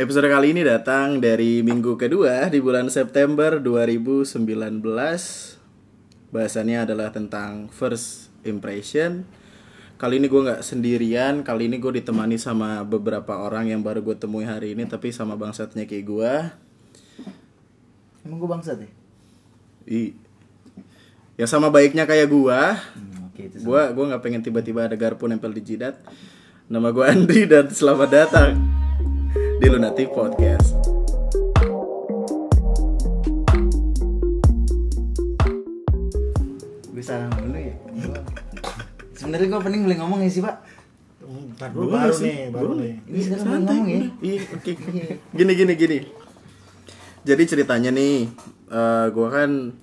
Episode kali ini datang dari minggu kedua di bulan September 2019. Bahasannya adalah tentang first impression. Kali ini gue nggak sendirian, kali ini gue ditemani sama beberapa orang yang baru gue temui hari ini, tapi sama bangsatnya kayak gue. Emang gue bangsat ya? I, yang sama baiknya kayak gue. Hmm, Oke itu Gua gua nggak pengen tiba-tiba ada garpu nempel di jidat. Nama gua Andri dan selamat datang di Lunatic Podcast. Gue salah dulu ya Sebenernya gue pening boleh ngomong ya sih pak Ntar dulu baru sih, nih, baru nih. Ini sekarang boleh Santai, ngomong ya. Iya, oke. Gini gini gini. Jadi ceritanya nih, eh gua kan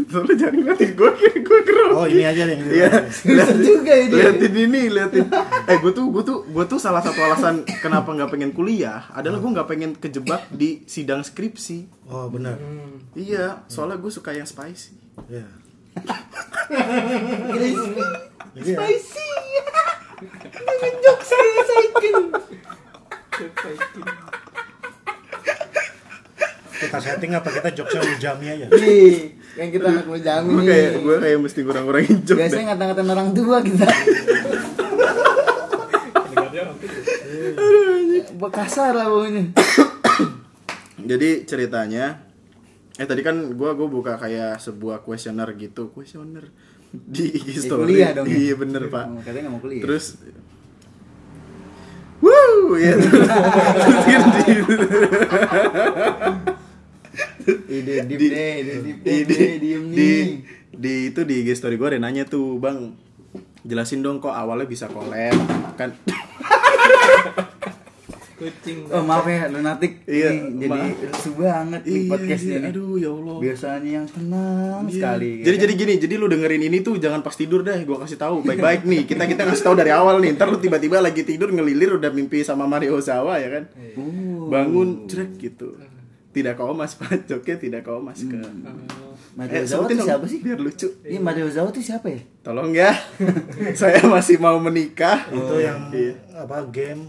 Lu jangan ngeliatin gue kayak gue grogi. Oh ini aja nih. Iya. Bisa juga ya dia. liatin ini, liatin. Eh, gue tuh, gue tuh, gue tuh salah satu alasan kenapa nggak pengen kuliah adalah gue nggak pengen kejebak di sidang skripsi. Oh benar. Iya, soalnya gue suka yang spicy. Iya. Spicy Dengan jokes selesaikan Kita setting apa kita jokesnya ujami aja. Nih Yang kita anak mau jamin Gue kayak, gue kayak mesti kurang-kurangin deh. Biasanya ngata-ngatain orang tua kita. Bekasar lah pokoknya Jadi ceritanya Eh tadi kan gue gue buka kayak sebuah kuesioner gitu. Kuesioner? Di IG Ya, story. kuliah dong. Ya. Iya bener pak. Oh, Katanya gak mau kuliah. Terus Wuh ya terus, terus di- Ide deep di, deh Ide deep di, deh di, deh, Diem di, nih di itu di IG story gue ada nanya tuh bang jelasin dong kok awalnya bisa collab kan kucing Oh maaf ya lunatik Iya, Ini Jadi rusuh banget nih Iya, podcastnya iya, nih aduh ya Allah Biasanya yang tenang Iya. sekali ya Jadi kan? jadi gini, jadi lu dengerin ini tuh jangan pas tidur deh, gua kasih tahu baik-baik nih. Kita kita kasih tahu dari awal nih. Ntar lu tiba-tiba lagi tidur ngelilir udah mimpi sama Mario Ozawa ya kan. Uh, Bangun cerek gitu. Tidak kau mas Pak Joke tidak kau mas ke. Mario Eh, Zawa sebutin tuh dong, siapa sih? Biar lucu. Ini Mario Zawa tuh siapa ya? Tolong ya. Saya masih mau menikah. Itu yang Iya. apa game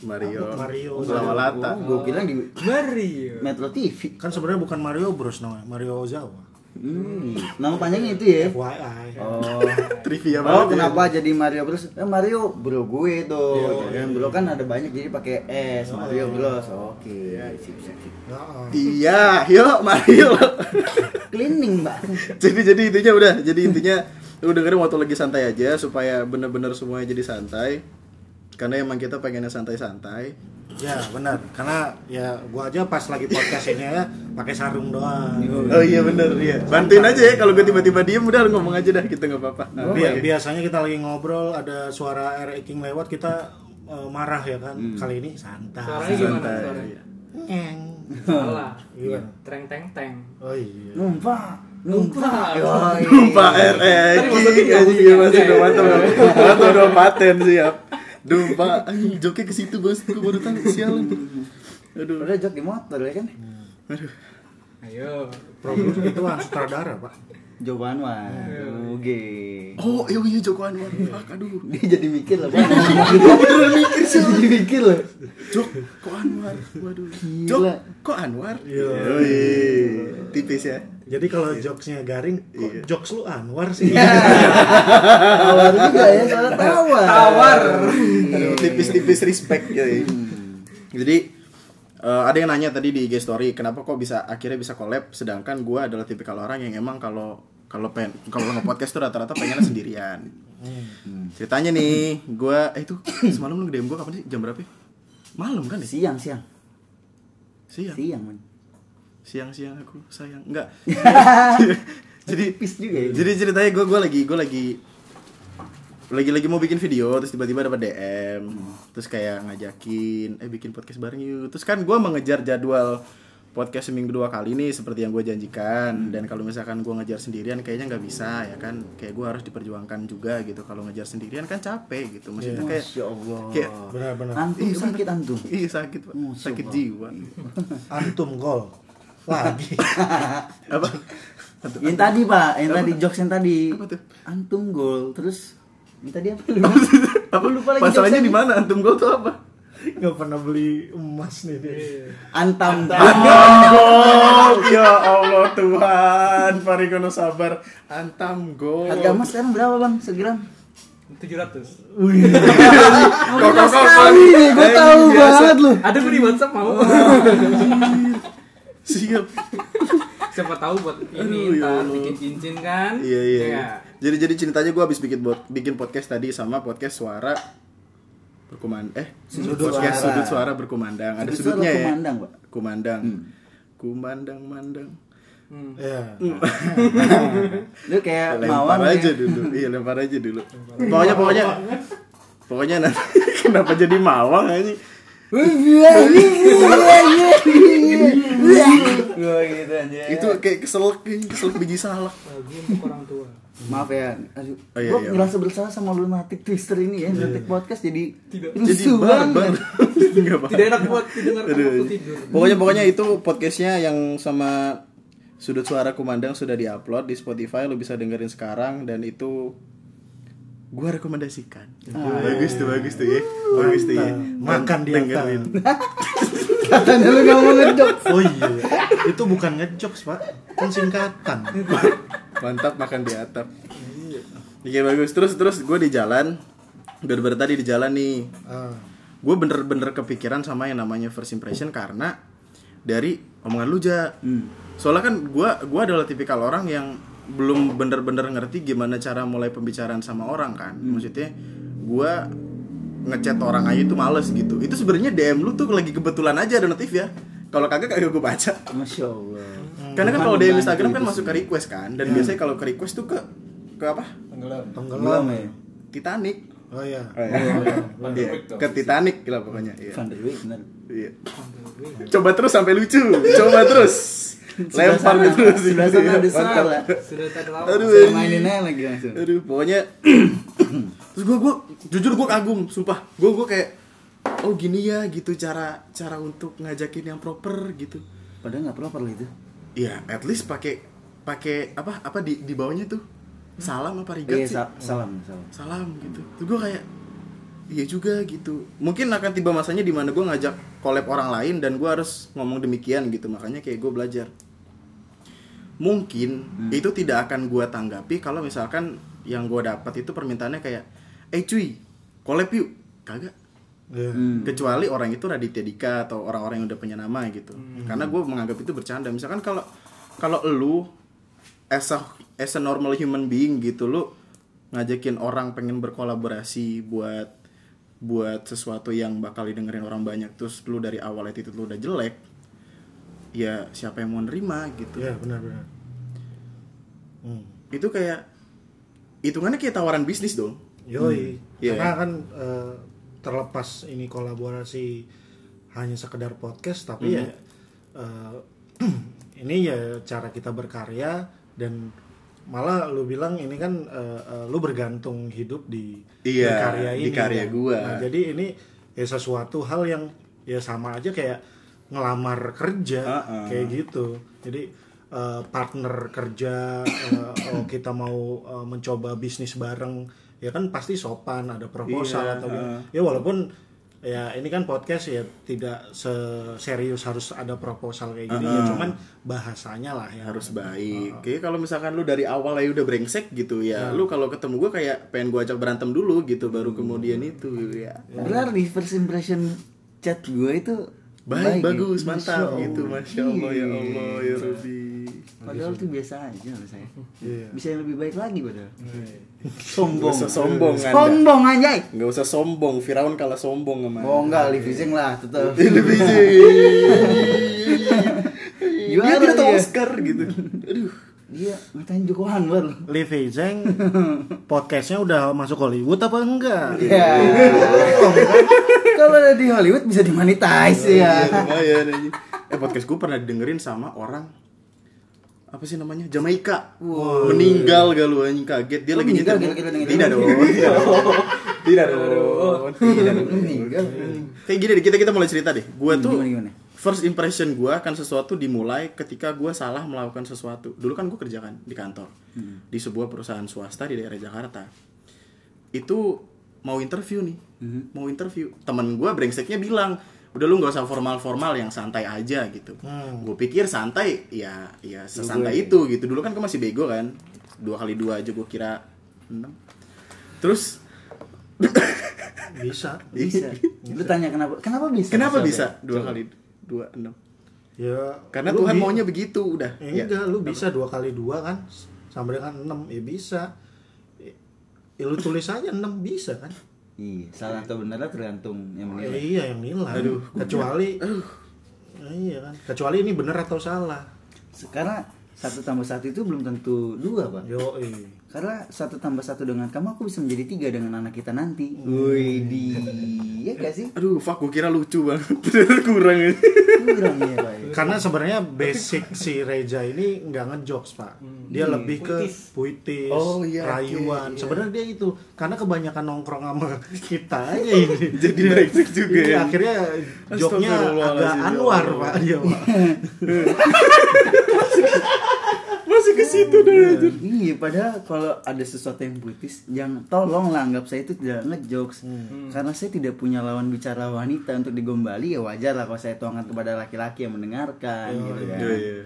Mario. Mario. Lata. Oh, gue kira di Mario Metro TV kan sebenarnya bukan Mario Bros namanya, Mario Ozawa. Hmm. Nama panjangnya itu ya? FYI. Oh Trivia Oh banget. ya. kenapa jadi Mario Bros? Eh, Mario bro gue tuh Dan bro kan ada banyak jadi pakai S Mario Bros Oke sip sip sip Heeh. Iya, yuk Mario. Cleaning mbak jadi jadi intinya udah jadi intinya lu dengerin waktu lagi santai aja supaya bener-bener semuanya jadi santai karena emang kita pengennya santai-santai Ya benar, karena ya gua aja pas lagi podcast ini ya pakai sarung doang. oh iya bener iya bantuin aja ya kalau gue tiba-tiba diem udah lu ngomong aja dah kita nggak apa-apa Nah, Bi- oke. biasanya kita lagi ngobrol ada suara air eking lewat kita eh, marah ya kan. Kali ini santai. Suaranya gimana santai suaranya? iya. Ngeng. salah Gimana? treng teng teng Oh iya. Numpah Numpah. Yoi. Dumpa RX Tadi masukin nggak? anjing iya masuk udah mantap mantap udah paten siap Dumpa anjing joknya ke situ bos gue baru tahu sialan aduh Udah jok di motor ya kan? aduh ayo Produser itu kan sutradara, Pak. Joko Anwar Oke oh iya iya Joko Anwar Fuck, aduh Dia jadi mikir lah Pak Beneran mikir sih Jadi mikir loh Jok, kok Anwar? Waduh. Gila. Jok, kok Anwar? Iya. Tipis ya. Jadi kalau jokesnya garing, kok Iya. jokes lu Anwar sih? Tawar juga ya soalnya tawar tawar tipis-tipis respect yoi. Jadi eh, ada yang nanya tadi di IG story, kenapa kok bisa akhirnya bisa collab sedangkan gua adalah tipikal orang yang emang kalau kalau pen kalau nge-podcast tuh rata-rata pengennya sendirian. Ceritanya nih, gua eh itu semalam lu nge-DM gua kapan sih? Jam berapa? ya? Malam kan ya? Siang siang Siang. Siang man Siang-siang aku sayang. Enggak. Jadi Tipis juga ya. Jadi ceritanya gue gue lagi gue lagi lagi lagi mau bikin video terus tiba-tiba dapat DM terus kayak ngajakin eh bikin podcast bareng yuk. Terus kan gue mengejar jadwal podcast seminggu dua kali nih seperti yang gue janjikan. Dan kalau misalkan gue ngejar sendirian kayaknya nggak bisa ya kan? Kayak gue harus diperjuangkan juga gitu. Kalau ngejar sendirian kan capek gitu. Maksudnya kayak Masya Allah. kayak Benar-benar. Antum sakit antum. Iya sakit pak. Masya sakit Allah. jiwa. Antum gol. Lagi. apa? Yang tadi pak. Yang tadi jokes yang tadi. Apa tuh? Antum gol Terus Yang tadi apa? Lu? apa lupa. lagi masalahnya jokesnya. di mana? Antum gol tuh apa? Nggak pernah beli emas nih dia. Antam. Antam. Ya Allah Tuhan. Parigono sabar. Antam go Harga emas sekarang berapa bang? Segram? 700 Kok kok kok gue tahu banget lu. Ada gue di WhatsApp mau Siap Siapa tahu buat Aduh, ini ya ntar Allah. bikin cincin kan Iya iya. Ya iya. Jadi jadi ceritanya gue habis bikin bot, bikin podcast tadi sama podcast suara berkumandang eh Sudut podcast suara. sudut suara berkumandang ada Sudut suara sudutnya ya kumandang, Pak. kumandang kumandang mandang Hmm. Ya. Lu kayak lempar mawar aja ya. dulu iya lempar aja dulu pokoknya pokoknya pokoknya nanti kenapa jadi mawang Gue gitu aja. itu kayak keselak keselak biji salak orang tua Maaf ya, aduh, Oh, iya, gue iya. ngerasa bersalah sama lunatic twister ini ya, lunatic podcast jadi Tidak. jadi barbar banget. Tidak enak buat waktu tidur Pokoknya pokoknya itu podcastnya yang sama sudut suara kumandang sudah diupload di Spotify lo bisa dengerin sekarang dan itu gua rekomendasikan. bagus tuh bagus tuh ya. Bagus tuh ya. Makan di dengerin. Katanya lu gak mau ngejok. Oh iya, itu bukan ngejokes pak, kan singkatan. Mantap makan di atap. Iya bagus. Terus terus gue di jalan bener-bener tadi di jalan nih Ah, gue bener-bener kepikiran sama yang namanya first impression karena dari omongan lu ja soalnya kan gue gua adalah tipikal orang yang belum bener-bener ngerti gimana cara mulai pembicaraan sama orang kan? Maksudnya gue ngechat orang aja itu males gitu. Itu sebenarnya DM lu tuh lagi kebetulan aja ada notif ya. Kalau kagak kagak gue baca. Masya Allah. karena kan kalau DM Instagram kan itu masuk ke request kan? Dan biasanya kalau ke request tuh ke ke apa? Tenggelam. Belum ya. Titanic. Oh iya. Iya, ke Titanic lah pokoknya iya. Van der Wijk bener. Iya. Coba terus sampai lucu. Coba terus. Lempar sana, terus. sebelah sana ada salah. Sudah lama Aduh. Saya mainin aja lagi langsung. Aduh, pokoknya terus gue gue jujur gue kagum, sumpah. Gue gue kayak oh gini ya gitu cara cara untuk ngajakin yang proper gitu. Padahal nggak perlu perlu itu. Iya, at least pakai pakai apa apa di di bawahnya tuh salam apa rigat Iya, sih? sa- salam, salam. salam gitu terus gue kayak iya juga gitu. Mungkin akan tiba masanya di mana gue ngajak collab orang lain dan gue harus ngomong demikian gitu. Makanya kayak gue belajar. Mungkin itu tidak akan gue tanggapi kalau misalkan yang gue dapat itu permintaannya kayak eh cuy collab yuk. Kagak. Iya. Hmm. kecuali orang itu Raditya Dika atau orang-orang yang udah punya nama gitu. Karena gue menganggap itu bercanda. Misalkan kalau kalau lu as a, as a normal human being gitu lu ngajakin orang pengen berkolaborasi buat buat sesuatu yang bakal didengerin orang banyak terus lu dari awal itu lu udah jelek ya siapa yang mau nerima gitu Iya benar-benar. Hmm. itu kayak hitungannya kayak tawaran bisnis dong Yoi. Iya. Karena kan eh, terlepas ini kolaborasi hanya sekedar podcast, tapi ya eh, ini ya cara kita berkarya dan malah lu bilang ini kan eh, eh, lu bergantung hidup di Iya, di ini. karya kan. gua. Nah, jadi ini ya sesuatu hal yang ya sama aja kayak ngelamar kerja Uh-uh. kayak gitu. Jadi eh, partner kerja eh, oh, kita mau eh, mencoba bisnis bareng ya kan pasti sopan ada proposal Iya, atau uh. gimana. ya walaupun ya ini kan podcast ya tidak serius harus ada proposal kayak gini ya cuman bahasanya lah ya harus baik. Kayak kalau misalkan lu dari awal aja udah brengsek gitu ya, lu kalau ketemu gue kayak pengen gue ajak berantem dulu gitu, baru kemudian itu ya. Berarti first impression chat gue itu Baik, ya? bagus, mantap Masya gitu, masya Allah ya Allah ya Rabbi. Padahal itu biasa aja menurut saya. Iya. Bisa yang lebih baik lagi padahal. Gak Sombong. usah sombong anda. Sombong anjay. Gak usah sombong, Firaun kalah sombong sama. Oh enggak, Livizing lah tetap. Dia Juara dia tuh dia. Oscar gitu. Aduh. Dia ngatain Joko Anwar loh. Livi Zeng podcastnya udah masuk Hollywood apa enggak? Ya. Kalau ada di Hollywood bisa dimonetize ya. Ya, lumayan aja. Eh podcast gue pernah dengerin sama orang apa sih namanya? Jamaika. Meninggal gak lu anjing? Kaget. Dia Oh, lagi nyetir. tidak dong. Tidak dong. Tidak dong. Tidak dong. Meninggal. kayak gini deh kita kita mulai cerita deh. Gue tuh Gimana gimana? first impression gue akan sesuatu dimulai ketika gue salah melakukan sesuatu. Dulu kan gue kerjakan di kantor di sebuah perusahaan swasta di daerah Jakarta. Itu mau interview nih. Mhm. mau interview. Temen gue brengseknya bilang udah lu nggak usah formal formal yang santai aja gitu. Hmm. gue pikir santai ya ya sesantai itu gitu. Dulu kan gue masih bego kan. Dua kali dua aja gue kira enam. Terus bisa. Bisa. Lu tanya kenapa? Kenapa bisa? kenapa bisa? Dua kali dua enam. Ya karena Tuhan bi- maunya begitu udah. Ya, Ya. enggak lu bisa dua kali dua kan? Sama dengan enam ya bisa. Ya, lu tulis aja enam bisa kan Iya, salah atau benar tergantung yang Ya, menilai. iya yang nilai Aduh. kecuali Ya, iya kan kecuali ini benar atau salah Karena satu tambah satu itu belum tentu dua, Pak. yo Karena satu tambah satu dengan kamu aku bisa menjadi tiga dengan anak kita nanti. Wih, di ya gak sih? aduh fuck gue kira lucu banget kurang ini Kurang ya, Pak. ya. karena sebenarnya basic si Reja ini nggak ngejokes pak dia Iya. lebih ke Puitis. puitis Oh, iya, rayuan iya. sebenarnya dia itu karena kebanyakan nongkrong sama kita aja ini Jadi brengsek juga Iya, ya. akhirnya joknya agak ya anwar pak dia pak masih ke situ dah anjir. Iya, padahal kalau ada sesuatu yang puitis, jangan tolonglah anggap saya itu tidak ngejokes. Karena saya tidak punya lawan bicara wanita untuk digombali, ya wajar lah kalau saya tuangkan kepada laki-laki yang mendengarkan gitu kan. Iya, iya.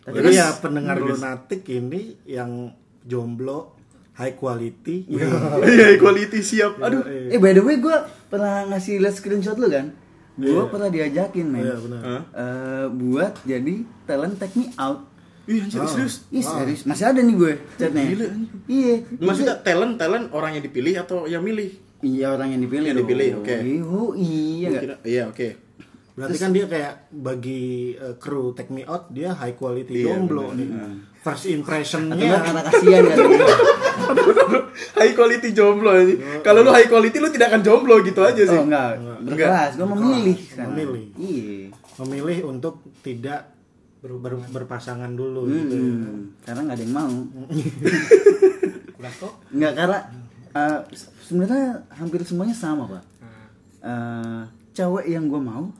Tapi kan- ya pendengar lunatik ini yang jomblo high quality iya equality siap aduh Eh by the way gue pernah ngasih lihat screenshot lu kan? Gue pernah diajakin men. Iya, benar. Hah? Eh, buat jadi talent take me out. Ih anjir serius Ih serius, masih ada nih gue chatnya. Gila. Iya. Maksudnya talent talent orang yang dipilih atau yang milih? Iya orang yang dipilih. Yang dipilih, oke. Oh iya kira- Iya oke. berarti kan dia kayak bagi uh, kru take me out dia high quality Iya, jomblo nih first impressionnya karena kasihan kan? high quality jomblo anjing. Kalau lu high quality lu tidak akan jomblo gitu aja sih. Oh enggak, berkelas. Gue memilih kan. Memilih. Iya. memilih untuk tidak ber- ber- berpasangan dulu gitu ya. Hmm, karena nggak ada yang mau. Nggak karena eh, sebenarnya hampir semuanya sama pak. Eh, cewek yang gue mau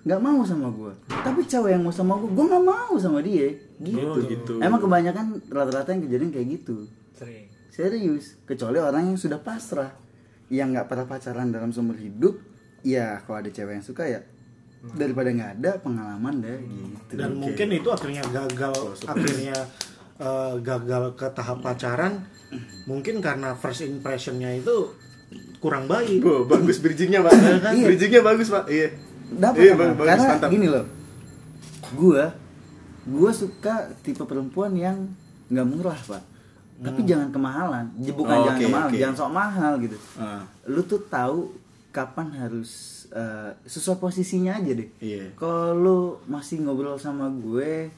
nggak mau sama gue, tapi cewek yang mau sama gue, gue nggak mau sama dia. Gitu. Oh, gitu. Emang kebanyakan rata-rata yang kejadian kayak gitu. Sering. Serius, kecuali orang yang sudah pasrah, yang nggak pernah pacaran dalam seumur hidup, ya kalau ada cewek yang suka ya daripada nggak ada pengalaman deh gitu. dan mungkin itu akhirnya gagal akhirnya uh, gagal ke tahap pacaran mungkin karena first impressionnya itu kurang baik Wah, bagus bridgingnya pak. Iya. bridgingnya bagus pak. Iya. dapat Iya, apa? bagus, karena mantap. gini loh gua gua suka tipe perempuan yang nggak murah pak tapi jangan kemahalan bukan Hmm. Oh, jangan oke, kemahalan oke. jangan sok mahal gitu Ah. lu tuh tahu kapan harus eh, sesuai posisinya aja deh Iya. kalau lu masih ngobrol sama gue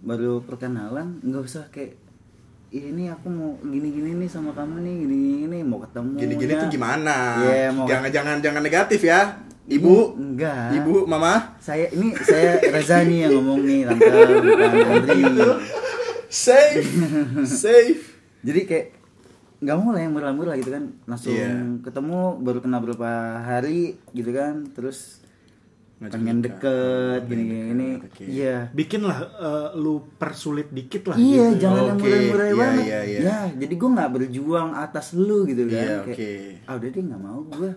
baru perkenalan nggak usah kayak "Ih, ini aku mau gini-gini nih sama kamu nih gini gini mau ketemu Gini-gini tuh gimana? Iya, mau Jangan jangan jangan negatif ya. Ibu, enggak ibu, mama, saya ini saya Reza nih yang ngomong nih tante bukan Andri safe, safe. jadi kayak nggak mau lah yang murah-murah gitu kan langsung Iya. ketemu baru kenal berapa hari gitu kan terus Ngajak pengen nikah. deket gini gini gini oke. iya bikinlah uh, lu persulit dikit lah iya gitu. jangan yang Oke, murah-murah iya, banget iya, iya. ya jadi gue nggak berjuang atas lu gitu kan Iya, kayak oke. ah udah deh nggak mau gue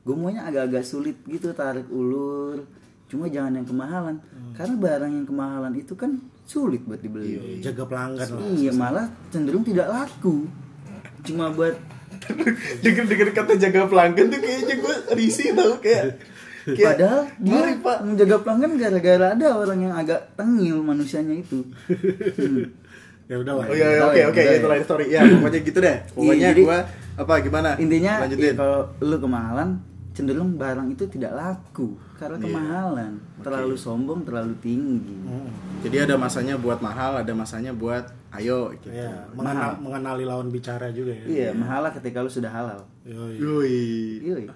gue maunya agak-agak sulit gitu tarik ulur cuma jangan yang kemahalan Hmm. karena barang yang kemahalan itu kan sulit buat dibeli jaga pelanggan lah Iya malah cenderung tidak laku. Cuma buat Denger denger kata jaga pelanggan tuh kayaknya gue risih tau kayak. kayak padahal dia mari, pak. menjaga pelanggan gara-gara ada orang yang agak tengil manusianya itu. Hmm. ya udah lah Oh iya, iya, oke ya, oke tahu itu ya. lain story. Ya pokoknya gitu deh. Pokoknya Iya, gua apa gimana? Intinya lanjutin. ya, kalau lu kemahalan cenderung barang itu tidak laku karena Iya. kemahalan, terlalu sombong, terlalu tinggi. Hmm. Jadi ada masanya buat mahal, ada masanya buat ayo gitu. ya mengenal- mengenali lawan bicara juga ya Iya, mahal lah ketika lu sudah halal. Yoi. Yoi. Iya.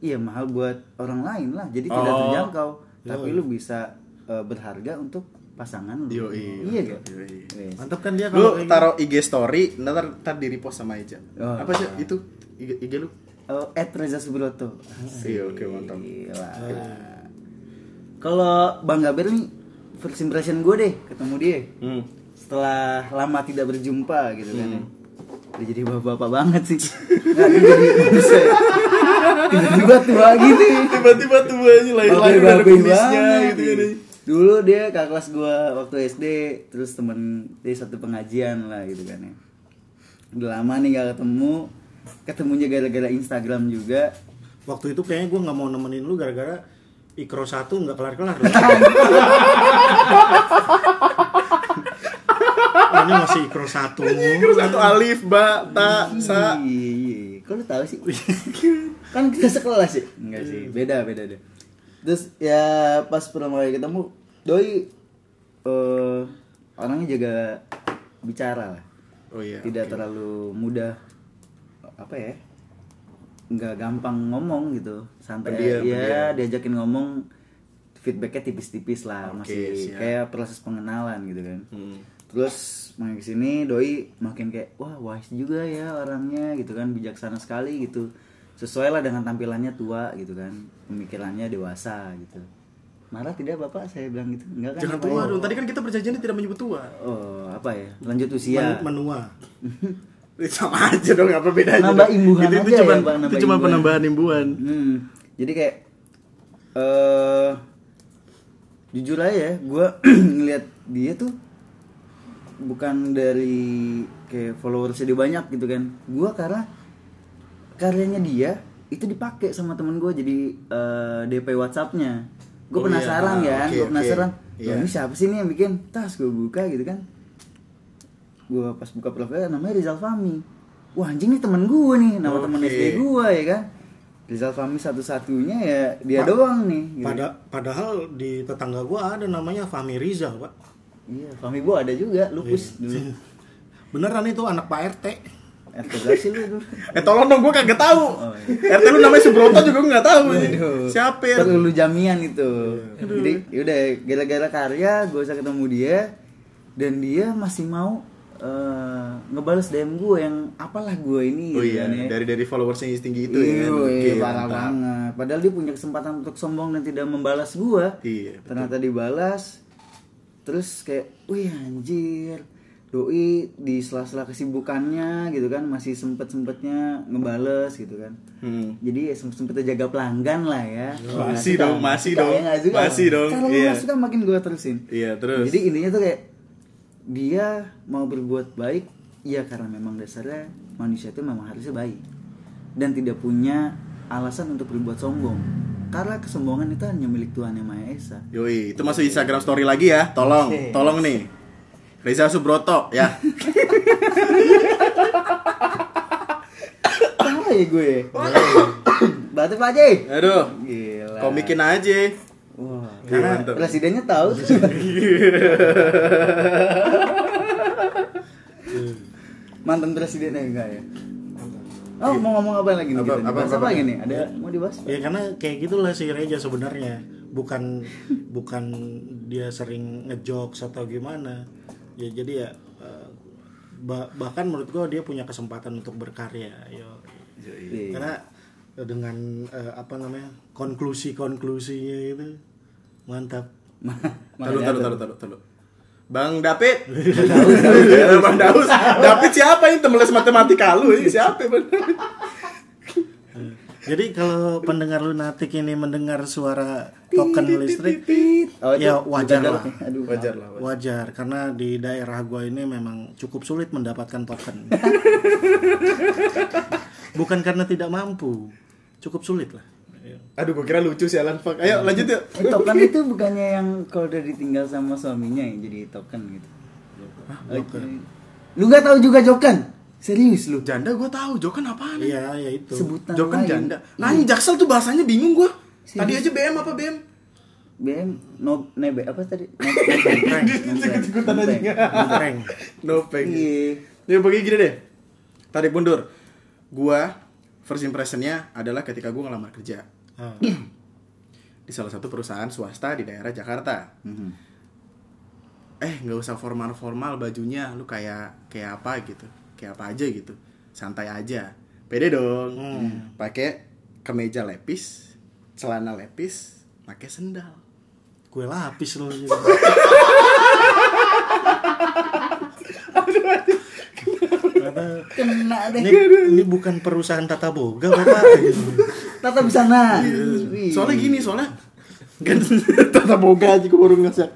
Iya, mahal buat orang lain lah. Jadi tidak Oh. terjangkau, tapi lu bisa eh, berharga untuk pasangan lu. Yoi. Iya gak? Yoi. Mantap kan dia kalau Lu taruh IG story, ntar ntar di repost sama Eja. Oh. Apa sih itu? IG, IG lu? Oh, Ed Reza Subroto. Iya, oke, mantap. Gila. Kalau Bang Gaber nih first impression gue deh ketemu dia Hmm. setelah lama tidak berjumpa gitu kan. Hmm. ya. udah jadi bapak-bapak banget sih nggak jadi tiba-tiba tua gitu tiba-tiba tuh aja ada babe kumisnya banget. gitu kan Dulu dia kakak kelas gua waktu SD, terus temen dia satu pengajian lah gitu kan ya. Udah lama nih gak ketemu, ketemunya gara-gara Instagram juga. Waktu itu kayaknya gue nggak mau nemenin lu gara-gara ikro satu nggak kelar-kelar. Ini masih ikro satu. terus satu alif ba ta sa Iya, iya. Kok lu tahu sih? kan kita sekelas sih. Enggak sih, beda beda deh. Terus ya pas pertama kali ketemu, doi eh orangnya jaga bicara lah. oh iya tidak terlalu mudah apa ya nggak gampang ngomong gitu. Santai Pendiam, ya diajakin ngomong feedbacknya tipis-tipis lah Oke, masih siap. kayak proses pengenalan gitu kan. Hmm. terus makin ke sini doi makin kayak wah wise juga ya orangnya gitu kan bijaksana sekali gitu. Sesuai lah dengan tampilannya tua gitu kan pemikirannya dewasa gitu. Marah tidak bapak? Saya bilang gitu. Enggak kan jangan tua ya? dong. Tadi kan kita berjanjian tidak menyebut tua. Oh apa ya? Lanjut usia. Men- menua. sama aja dong apa bedanya Nambah imbuhan itu, itu aja cuma ya, Pak, itu cuma penambahan imbuhan Hmm, jadi kayak eh jujur aja ya, gue ngeliat dia tuh bukan dari kayak followersnya dia banyak gitu kan. Gue karena karyanya dia itu dipakai sama temen gue jadi eh, DP WhatsAppnya. Gue Oh, penasaran iya. kan, Oke, gue penasaran. Iya. "Loh, ini siapa sih nih yang bikin? Tas gue buka gitu kan. Gue pas buka profilnya namanya Rizal Fami. Wah anjing nih temen gue nih, nama temen Oke. SD gue ya kan. Rizal Fami satu-satunya ya dia Pa- doang nih. gitu. Pada, padahal di tetangga gua ada namanya Fahmi Rizal, Pak. Iya, Fami gue ada juga, lupus dulu. Beneran itu anak Pak RT. RT berapa sih lu dulu? eh tolong dong gue kagak tahu Oh, iya. RT lu namanya Subroto juga gue nggak tahu Aduh, siapa ya lu jamian itu. Jadi yaudah gara-gara karya gue bisa ketemu dia dan dia masih mau eh, ngebales DM gue yang apalah gue ini oh gitu iya kan ya. dari dari followers yang tinggi itu Iya, ya kan? wih, Oke, parah mantap. banget. Padahal dia punya kesempatan untuk sombong dan tidak membalas gua. Iya, betul. Ternyata dibalas. Terus kayak, wih anjir. Doi di sela-sela kesibukannya gitu kan masih sempet-sempetnya ngebales gitu kan. Hmm. Jadi ya sempet-sempetnya jaga pelanggan lah ya. Masih dong, masih dong, ya masih dong, Kalau lu iya. suka makin gua terusin. Iya, terus? Jadi intinya tuh kayak dia mau berbuat baik ya karena memang dasarnya manusia itu memang harusnya baik dan tidak punya alasan untuk berbuat sombong karena kesombongan itu hanya milik Tuhan yang Maha Esa. Yoi, itu masuk Instagram story lagi ya. Tolong, Oke. tolong nih. Reza Subroto ya. Apa ya gue? Batu Pak Haji. Aduh. Gila. Komikin aja. Wah, Iya, karena mantap. presidennya tahu. Mantan presidennya enggak ya? Oh, mau ngomong apa lagi nih? Apa- kita? apa- lagi nih? Ada mau dibahas? Ya karena kayak gitulah si Reja sebenarnya. Bukan bukan dia sering ngejokes atau gimana. Ya jadi ya eh, ba- bahkan menurut gua dia punya kesempatan untuk berkarya. Yo. Iya. Karena dengan eh, apa namanya? Konklusi-konklusinya itu mantap. Taruh, taruh, taruh, taruh, taruh. Bang David. Ya, Bang Daus. David siapa ini temen les matematika lu? Ini siapa Bang? Jadi kalau pendengar lunatik ini mendengar suara token listrik Oh, ya wajar lah. Aduh, Wajar lah. wajar. Wajar karena di daerah gua ini memang cukup sulit mendapatkan token. Bukan karena tidak mampu, cukup sulit lah. Aduh, gua kira lucu sih Alan Fuck. Ayo lanjut yuk. Eh, token itu bukannya yang kalau udah ditinggal sama suaminya yang jadi token gitu. Oke. Lu nggak tahu juga joken? Serius lu? Janda gua tahu, Jokan apaan? Iya, ya itu. Sebutan Jokan lain. janda. Nah, ini Jaksel tuh bahasanya bingung gua. Tadi aja BM apa BM? BM no nebe apa tadi? Ikut-ikutan aja. No peng. Iya. Ya begini gini deh. Tarik mundur. Gua first impressionnya adalah ketika gua ngelamar kerja Di salah satu perusahaan swasta di daerah Jakarta. Mhm. Eh nggak usah formal-formal bajunya, lu kayak kayak apa gitu, kayak apa aja gitu, santai aja, pede dong. Pakai kemeja lepis, celana lepis, pakai sendal. Kue lapis loh. gitu. Kena deh. Ini, ini bukan perusahaan tata boga bapak. Tata busana. Iya. Soalnya gini soalnya kan tata boga aja gue baru ngasih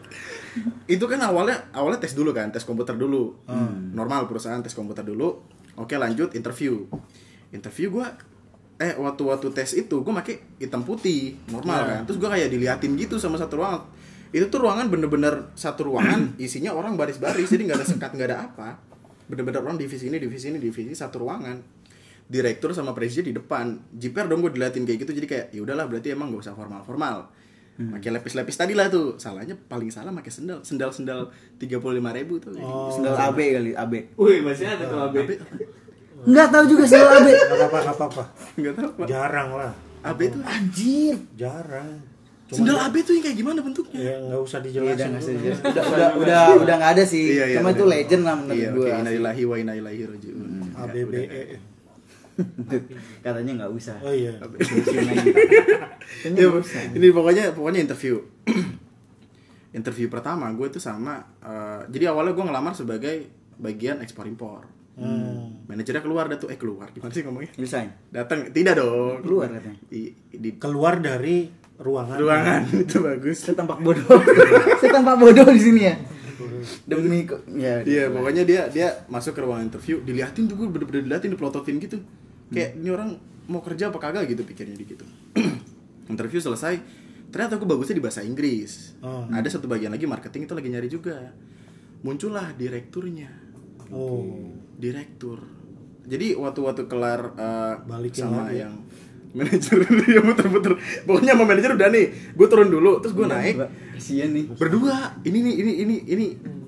itu kan awalnya awalnya tes dulu kan tes komputer dulu. Normal perusahaan tes komputer dulu. Oke lanjut interview. Interview gue eh waktu waktu tes itu gue pakai hitam putih normal kan. Terus gue kayak diliatin gitu sama satu ruangan. Itu tuh ruangan bener-bener satu ruangan isinya orang baris-baris jadi nggak ada sekat nggak ada apa. Bener-bener orang divisi ini divisi ini divisi satu ruangan direktur sama presiden di depan jiper dong gue diliatin kayak gitu jadi kayak ya udahlah berarti emang gak usah formal formal pakai lepis-lepis tadi lah tuh salahnya paling salah pakai sendal sendal sendal tiga puluh lima ribu tuh Sendal AB kali, AB. Wih, masih ada tuh AB. AB Enggak tahu juga sendal AB. Gak apa-apa, gak apa-apa. nggak tahu pak Jarang lah. AB tuh Anjir. Jarang. Cuma sendal AB tuh yang kayak gimana bentuknya ya nggak usah Iya, dijelasin. udah nggak dulu. usah. Udah udah udah udah enggak ada sih. Iya, iya, Cuma itu iya. legend lah menurut iya gua. oke innalillahi wa inna ilaihi rajiun Ya, ABBE. Katanya enggak usah. Oh iya. Ya, nggak usah. ini pokoknya pokoknya interview interview pertama gue tuh sama eh, jadi awalnya gue ngelamar sebagai bagian ekspor impor Hmm. manajernya keluar dah tuh eh keluar gimana sih ngomongnya Resign. datang tidak dong Keluar katanya. di, di Keluar dari ruangan. ruangan itu bagus Saya tampak bodoh. Saya tampak bodoh di sini ya. Demi kok ya. Iya, pokoknya dia dia masuk ke ruangan interview, diliatin tuh gue bener-bener diliatin, dipelototin gitu. Kayak ini orang mau kerja apa kagak gitu pikirnya di gitu. interview selesai, ternyata aku bagusnya di bahasa Inggris. Oh. Ada satu bagian lagi marketing itu lagi nyari juga. Muncullah direkturnya. Oh. Direktur. Jadi waktu-waktu kelar eh, Balikin sama lagi. yang manajer dia muter-muter. Pokoknya sama manajer udah nih, gue turun dulu, terus gue naik Kasihan nih. berdua ini nih ini ini ini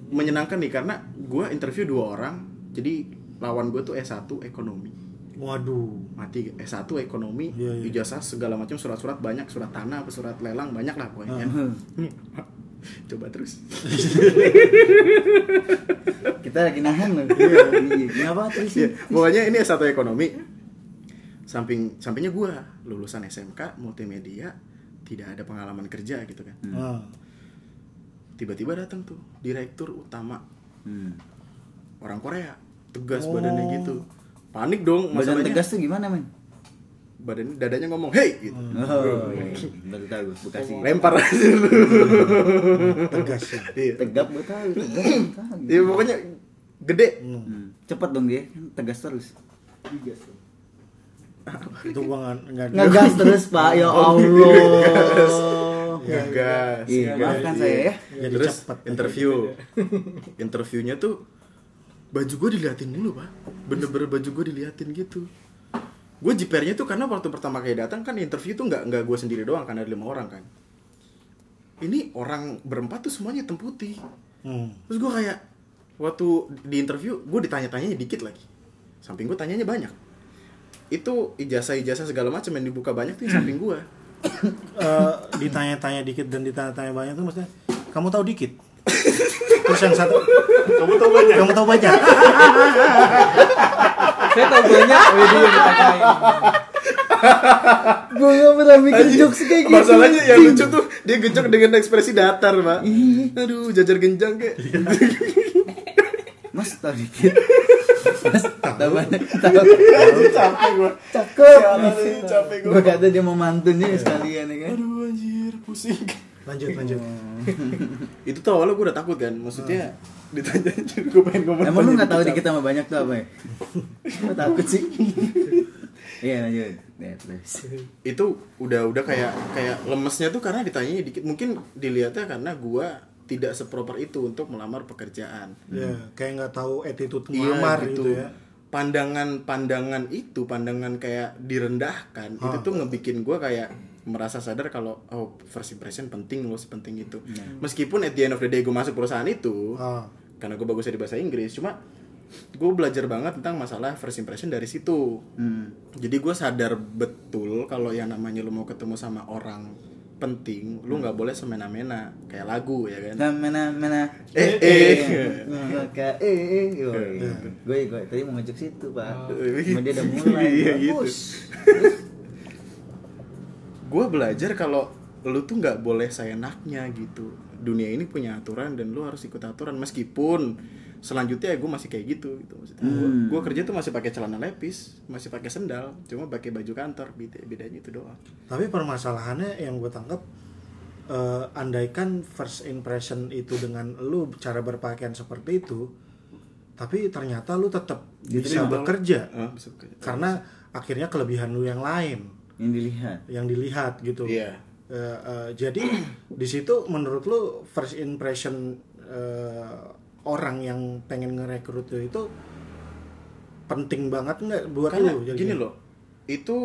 menyenangkan nih karena gue interview dua orang jadi lawan gue tuh S1 ekonomi Waduh. mati S1 ekonomi Iya, iya. ijazah segala macam surat-surat banyak surat tanah apa surat lelang banyak lah pokoknya coba terus Kita lagi nahan loh. Iya. Kenapa terus Iya, pokoknya ini S1 ekonomi samping sampingnya gue lulusan SMK multimedia tidak ada pengalaman kerja gitu kan Ah. tiba-tiba datang tuh direktur utama Hmm. orang Korea tegas Oh. badannya gitu panik dong Badan masalahnya tegas tuh gimana, men? badan dadanya ngomong hey gitu Oh, iya. tahu Bekasi. lempar aja lu Tegas ya. iya Tegap gue tahu. Iya, pokoknya gede Hmm. Cepet dong dia, tegas terus. Itu gua nggak nggak. Ngegas terus, Pak. Ya Allah. gagas Iya, maafkan saya ya. Jadi terus cepet. interview interviewnya tuh baju gue diliatin dulu pak bener-bener baju gue diliatin gitu gue jipernya tuh karena waktu pertama kali datang kan interview tuh nggak nggak gue sendiri doang kan ada lima orang kan ini orang berempat tuh semuanya hitam putih Hmm. Terus gue kayak waktu di interview gue ditanya-tanyanya dikit lagi. Samping gue tanyanya banyak. Itu ijazah-ijazah segala macam yang dibuka banyak tuh yang samping gue. Eh, ditanya-tanya dikit dan ditanya-tanya banyak tuh maksudnya kamu tahu dikit. Terus yang satu kamu tahu banyak. Kamu tahu banyak. Saya tahu banyak Widi yang ditanyain. Gue gak pernah mikir jokes kayak gitu. Masalahnya yang lucu tuh dia gejok dengan ekspresi datar, Pak. Aduh, jajar genjang kayak. Mas tahu dikit. Mas tahu banyak. Capek gue. Cakep. capek gue. Gue kata dia mau mantunnya sekalian ya kan. Aduh anjir, pusing. Lanjut lanjut. Itu tuh awalnya gue udah takut kan. Maksudnya ditanya gue pengen ngomong. Emang lu tanya gak tahu dikit, sama banyak tuh apa ya? Gue takut sih. Iya lanjut. Ya, terus. itu udah udah kayak kayak lemesnya tuh karena ditanya dikit mungkin dilihatnya karena gua tidak seproper itu untuk melamar pekerjaan Ya, kayak nggak tahu attitude Iya, melamar gitu ya. pandangan-pandangan itu pandangan kayak direndahkan itu tuh ngebikin gua kayak merasa sadar kalau oh first impression penting loh sepenting itu. Meskipun at the end of the day gue masuk perusahaan itu Ah. karena gue bagusnya di bahasa Inggris cuma gue belajar banget tentang masalah first impression dari situ. Hmm. jadi gue sadar betul kalau yang namanya lu mau ketemu sama orang penting lu nggak boleh semena-mena kayak lagu ya kan? Nah, mana mana Eh, eh. Maka eh eh gue gue tadi mau ngejek situ pak. Cuma dia udah mulai Iya, gitu. gue belajar kalau lu tuh nggak boleh seenaknya gitu. Dunia ini punya aturan dan lu harus ikut aturan. Meskipun selanjutnya ya gue masih kayak gitu gitu. Maksudnya Hmm. gue kerja tuh masih pakai celana lepis masih pakai sendal cuma pakai baju kantor. Beda bedanya itu doang. Tapi permasalahannya yang gue tangkap eh, andaikan first impression itu dengan lu cara berpakaian seperti itu, tapi ternyata lu tetap bisa Diterima. bekerja. Ah, bisa bekerja. karena akhirnya kelebihan lu yang lain yang dilihat yang dilihat gitu. Iya. Eh, eh, jadi di situ menurut lu first impression eh, orang yang pengen ngerekrut lu itu penting banget nggak buat karena lu? gini loh itu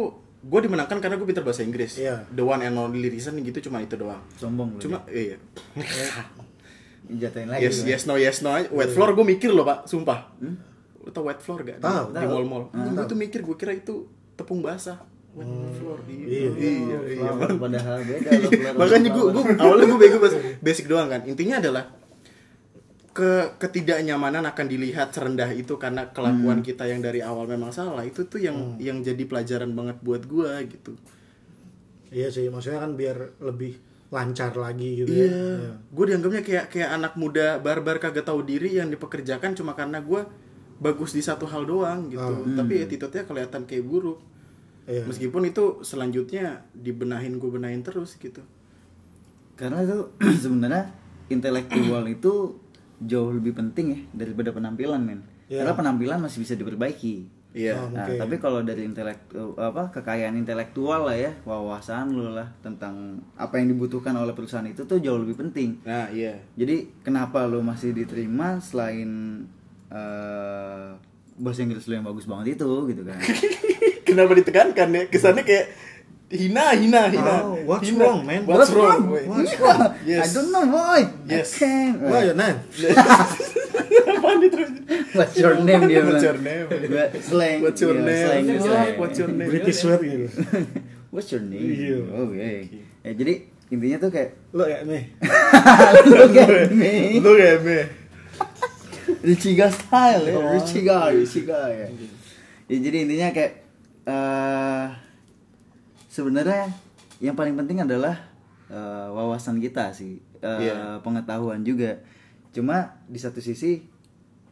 gue dimenangkan karena gue pintar bahasa Inggris Iya. the one and only reason gitu cuma itu doang sombong lu cuma iya ya. jatuhin lagi yes lu, yes no yes no aja. wet floor gue mikir loh pak sumpah lu tau wet floor gak Tahu. di mall mall gue tuh mikir gue kira itu tepung basah wet floor iya Iya. iya iya. Flower, padahal beda flower makanya gue gue awalnya gue bego bahas basic doang kan. Intinya adalah ke ketidaknyamanan akan dilihat serendah itu karena kelakuan kita yang dari awal memang salah. Itu tuh yang yang jadi pelajaran banget buat gue gitu. Iya sih, maksudnya kan biar lebih lancar lagi gitu Iya, ya. gue dianggapnya kayak kayak anak muda barbar kagak tahu diri yang dipekerjakan cuma karena gue bagus di satu hal doang gitu. Tapi attitude-nya kelihatan kayak buruk. Iya. Meskipun itu selanjutnya dibenahin gue benahin terus gitu. karena itu sebenarnya intelektual itu jauh lebih penting ya daripada penampilan men Iya. karena penampilan masih bisa diperbaiki Iya. Oh, nah Oke. tapi kalau dari intelektu apa kekayaan intelektual lah ya wawasan lu lah tentang apa yang dibutuhkan oleh perusahaan itu tuh jauh lebih penting Nah, iya. jadi kenapa lu masih diterima selain eh, bahasa Inggris lu yang bagus banget itu gitu kan Kenapa ditekankan ya? Kesannya kayak hina hina hina. Oh, what's Hina. wrong, man? What's, wrong? boy? boy? Yeah, Yes. I don't know boy Yes. I can't. Nan, Apaan itu? What's your name dia What's your name? Slang. What's your name? slang, slang. what's your name? British word gitu. What's your name? Iya. Oh, okay. Ya, jadi intinya tuh kayak Lo ya nih. look at me. Lu kayak me. Richiga style ya, Oh. Richiga, Richiga ya. Ya jadi intinya kayak eh sebenarnya yang paling penting adalah eh, wawasan kita sih, Eh, Iya. pengetahuan juga. Cuma di satu sisi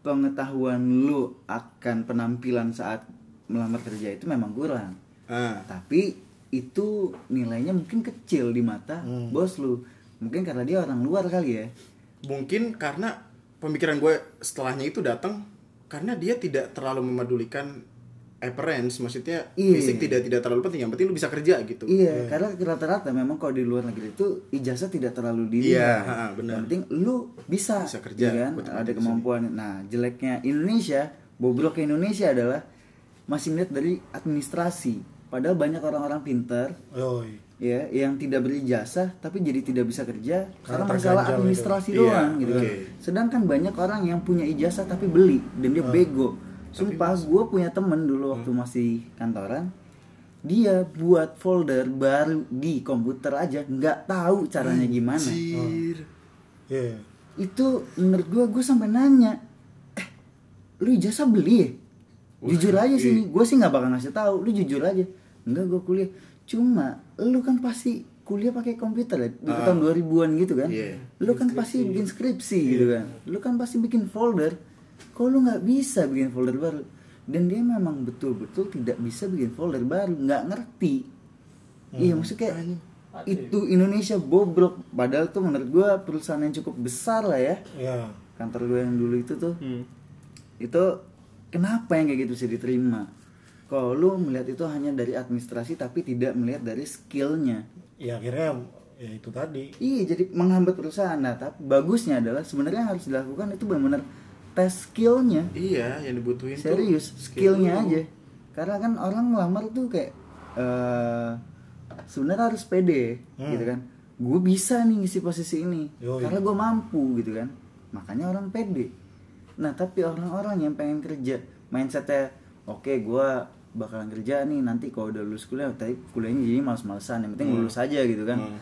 pengetahuan lu akan penampilan saat melamar kerja itu memang kurang. Ah. Tapi itu nilainya mungkin kecil di mata Hmm. bos lu. Mungkin karena dia orang luar kali ya. Mungkin karena pemikiran gue setelahnya itu datang karena dia tidak terlalu memedulikan appearance, maksudnya Iya. fisik tidak tidak terlalu penting, yang penting lu bisa kerja gitu. Iya, karena rata-rata memang kalau di luar negeri itu ijazah tidak terlalu dilihat. Iya, ha, benar. Yang penting lu bisa, Bisa kerja, ya kan? Ada kemampuan. Nah, jeleknya Indonesia, bobrok Indonesia adalah masih melihat dari administrasi. Padahal banyak orang-orang pintar Yoi. ya yang tidak berijazah tapi jadi tidak bisa kerja karena, Karena masalah terganjal administrasi itu. doang Iya, gitu kan. oke. Sedangkan banyak orang yang punya ijazah tapi beli dan dia bego. Sumpah gue punya temen dulu waktu masih kantoran dia buat folder baru di komputer aja nggak tahu caranya gimana. Anjir. Iya. Itu menurut gue gue sampai nanya, eh lu ijazah beli ya? Jujur aja sih nih, gue sih nggak bakal ngasih tahu. Lu jujur aja. Enggak gue kuliah. Cuma lu kan pasti kuliah pakai komputer ya di Ah. tahun 2000-an gitu kan. Iya. Lu kan pasti bikin skripsi gitu kan. Lu kan pasti bikin folder. Kok lu nggak bisa bikin folder baru? Dan dia memang betul-betul tidak bisa bikin folder baru, nggak ngerti. Iya maksudnya kayak itu Indonesia bobrok. Padahal tuh menurut gua perusahaan yang cukup besar lah ya. Iya. Kantor gue yang dulu itu tuh itu kenapa yang kayak gitu bisa diterima? Kalau lu melihat itu hanya dari administrasi tapi tidak melihat dari skillnya. Ya akhirnya ya itu tadi. Iya jadi menghambat perusahaan. Nah tapi bagusnya adalah sebenarnya harus dilakukan itu benar-benar tes skillnya. Iya, yang dibutuhin tuh Serius skill skillnya lu. aja. Karena kan orang melamar tuh kayak eh sebenarnya harus pede Hmm. gitu kan. Gue bisa nih ngisi posisi ini Yoi. karena gue mampu gitu kan. Makanya orang pede. Nah tapi orang-orang yang pengen kerja mindsetnya oke gue bakalan kerja nih nanti kalau udah lulus kuliah tapi kuliahnya jadi males-malesan yang penting lulus aja gitu kan Hmm.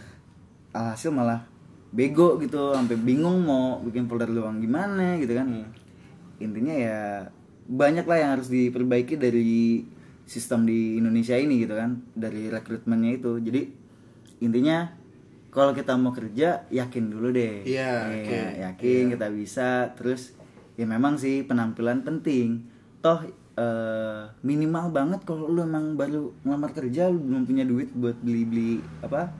alhasil malah bego gitu sampai bingung mau bikin folder luang gimana gitu kan Hmm. Intinya ya banyak lah yang harus diperbaiki dari sistem di Indonesia ini gitu kan dari rekrutmennya itu. Jadi intinya kalau kita mau kerja yakin dulu deh. Iya, Iya, oke. yakin kita bisa. Terus ya memang sih penampilan penting. Toh eh, minimal banget kalau lu emang baru ngelamar kerja lu belum punya duit buat beli beli apa?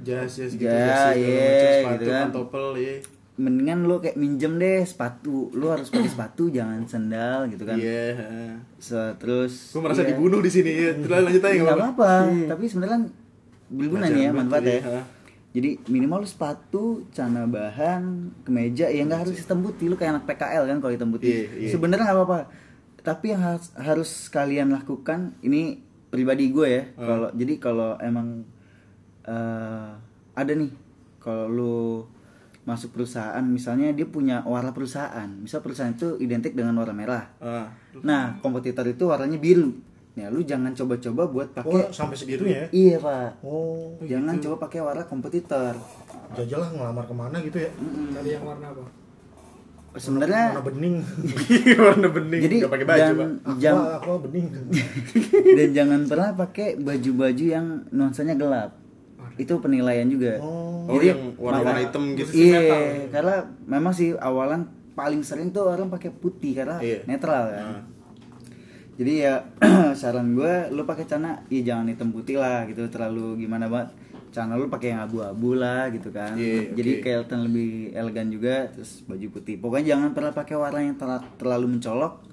Jas jas gitu Ya, jas, macam, sepatu gitu kan. pantopel ya mendingan lu kayak minjem deh sepatu lu harus pakai sepatu jangan sendal gitu kan iya heeh. Se- terus gue merasa iya. dibunuh di sini ya terus lanjut aja nggak nggak apa apa-apa tapi sebenarnya kan berguna nih ya manfaat ya ha. jadi minimal lu sepatu celana bahan kemeja ya nggak harus hitam putih lu kayak anak PKL kan kalau hitam putih Iya, iya. sebenarnya nggak apa-apa tapi yang harus, harus kalian lakukan ini pribadi gue ya Hmm. kalau jadi kalau emang eh, ada nih kalau lu masuk perusahaan misalnya dia punya warna perusahaan misal perusahaan itu identik dengan warna merah Ah. Nah, kompetitor itu warnanya biru. Ya, lu jangan coba-coba buat Oh, pakai sampai segitunya ya? Iya, Pak. Oh, Jangan coba pakai warna kompetitor. jajalah ngelamar ke mana gitu ya? Tadi yang warna apa? Sebenarnya Warna bening. warna bening jadi nggak pakai baju dan, pak jam, bening. dan jangan pernah pakai baju-baju yang nuansanya gelap. Itu penilaian juga. Oh. Oh, yang warna-warna hitam gitu. Iya, karena memang sih awalan paling sering tuh orang pakai putih karena Iya. netral kan. Ah. Jadi ya saran gue lu pakai celana ya jangan hitam putih lah gitu terlalu gimana banget. Celana lu pakai yang abu-abu lah gitu kan. Iya, Jadi oke. kelihatan lebih elegan juga terus baju putih. Pokoknya jangan pernah pakai warna yang terla- terlalu mencolok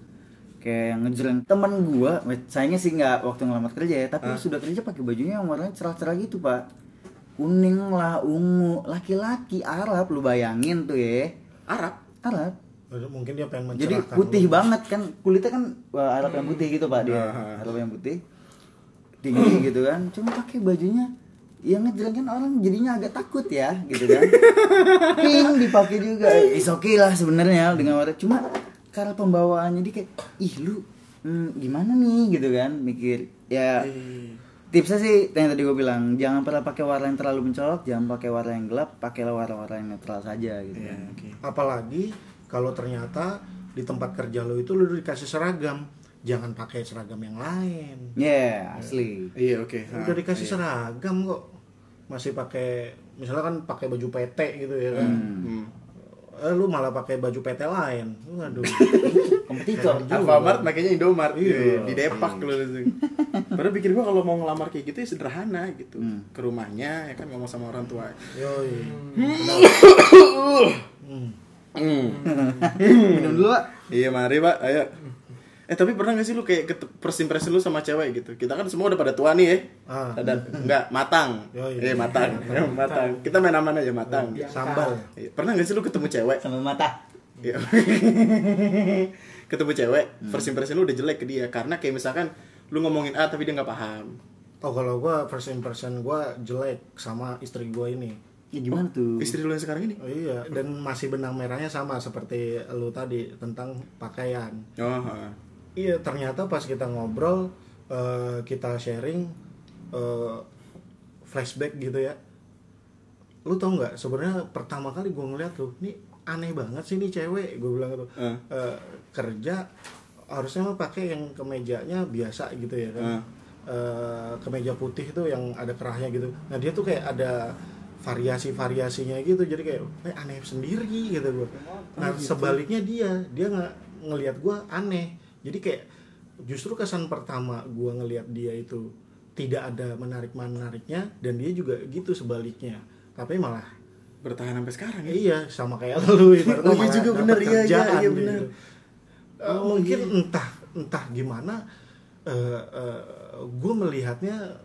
kayak yang ngejreng temen gua sayangnya sih nggak waktu ngelamar kerja ya tapi sudah kerja pakai bajunya yang warnanya cerah-cerah gitu pak kuning lah ungu. Laki-laki Arab lu bayangin tuh ya. Arab? Arab. Mungkin dia pengen jadi putih lu. banget kan. Kulitnya kan wah, Arab yang putih gitu pak dia. Ah. Arab yang putih. Tinggi gitu kan. Cuma pakai bajunya. Yang ngejreng kan orang jadinya agak takut ya gitu kan. Pink dipakai juga. Is okay lah sebenarnya dengan warna. Cuma karena pembawaannya dia kayak ih lu hmm, gimana nih? gitu kan mikir. Ya tipsnya sih yang tadi gue bilang jangan pernah pakai warna yang terlalu mencolok jangan pakai warna yang gelap pakailah warna-warna yang netral saja gitu Iya, kan oke. Apalagi kalau ternyata di tempat kerja lo itu lo udah dikasih seragam, jangan pakai seragam yang lain. ya asli iya oke Ah, udah dikasih iya. seragam kok, masih pakai misalnya kan pakai baju PT gitu ya kan. Hmm. Eh, lu malah pakai baju PT lain. Waduh. kompetitor Alfamart makanya Indomart Iya. di Depak lu langsung. Padahal pikir gua kalau mau ngelamar kayak gitu ya sederhana gitu. Ke rumahnya ya kan ngomong sama orang tua. Yoi. minum dulu Pak. Iya mari pak, ayo. Eh tapi pernah gak sih lu kayak first impression lu sama cewek gitu? Kita kan semua udah pada tua nih ya. Ah. Ada enggak matang. Iya matang. Ya, matang. Kita main aman aja matang. Sambal. Iya. Pernah gak sih lu ketemu cewek? sama mata Iya. ketemu cewek, first impression lu udah jelek ke dia karena kayak misalkan lu ngomongin A tapi dia nggak paham. Oh kalau gua first impression gua jelek sama istri gua ini. ya gimana tuh Istri lu yang sekarang ini? Oh iya, dan masih benang merahnya sama seperti lu tadi tentang pakaian. Oh, heeh. Iya, ternyata pas kita ngobrol, eh, kita sharing eh, flashback gitu ya. Lu tau nggak? Sebenarnya pertama kali gue ngeliat tuh, nih aneh banget sih nih cewek. Gue bilang gitu, Eh. Eh, kerja harusnya mah pakai yang kemejanya biasa gitu ya kan. Eh. Eh, kemeja putih tuh yang ada kerahnya gitu. Nah dia tuh kayak ada variasi-variasinya gitu jadi kayak eh, aneh sendiri gitu gue nah sebaliknya dia dia nggak ngelihat gue aneh jadi kayak justru kesan pertama gue ngelihat dia itu tidak ada menarik menariknya dan dia juga gitu sebaliknya tapi malah Bertahan sampai sekarang ya. iya sama kayak lu ibaratnya Oh, iya juga bener, iya, iya, kerjaan iya, gitu. bener. Eh, Oh, mungkin iya. entah entah gimana gue melihatnya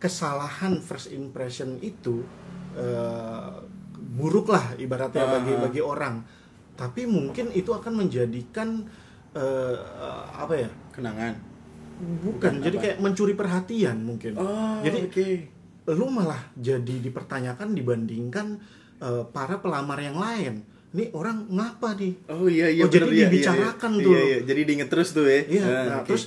kesalahan first impression itu eh, buruk lah ibaratnya Ah, bagi ah. bagi orang tapi mungkin itu akan menjadikan eh, apa ya Kenangan. bukan jadi apa? kayak mencuri perhatian mungkin Oh, jadi oke. lu malah jadi dipertanyakan dibandingkan eh, para pelamar yang lain ini orang ngapa nih Oh iya iya. Oh, jadi bener, iya, iya, dibicarakan iya. tuh. Iya, iya. Jadi diinget terus tuh ya. Iya, Ah, nah oke. terus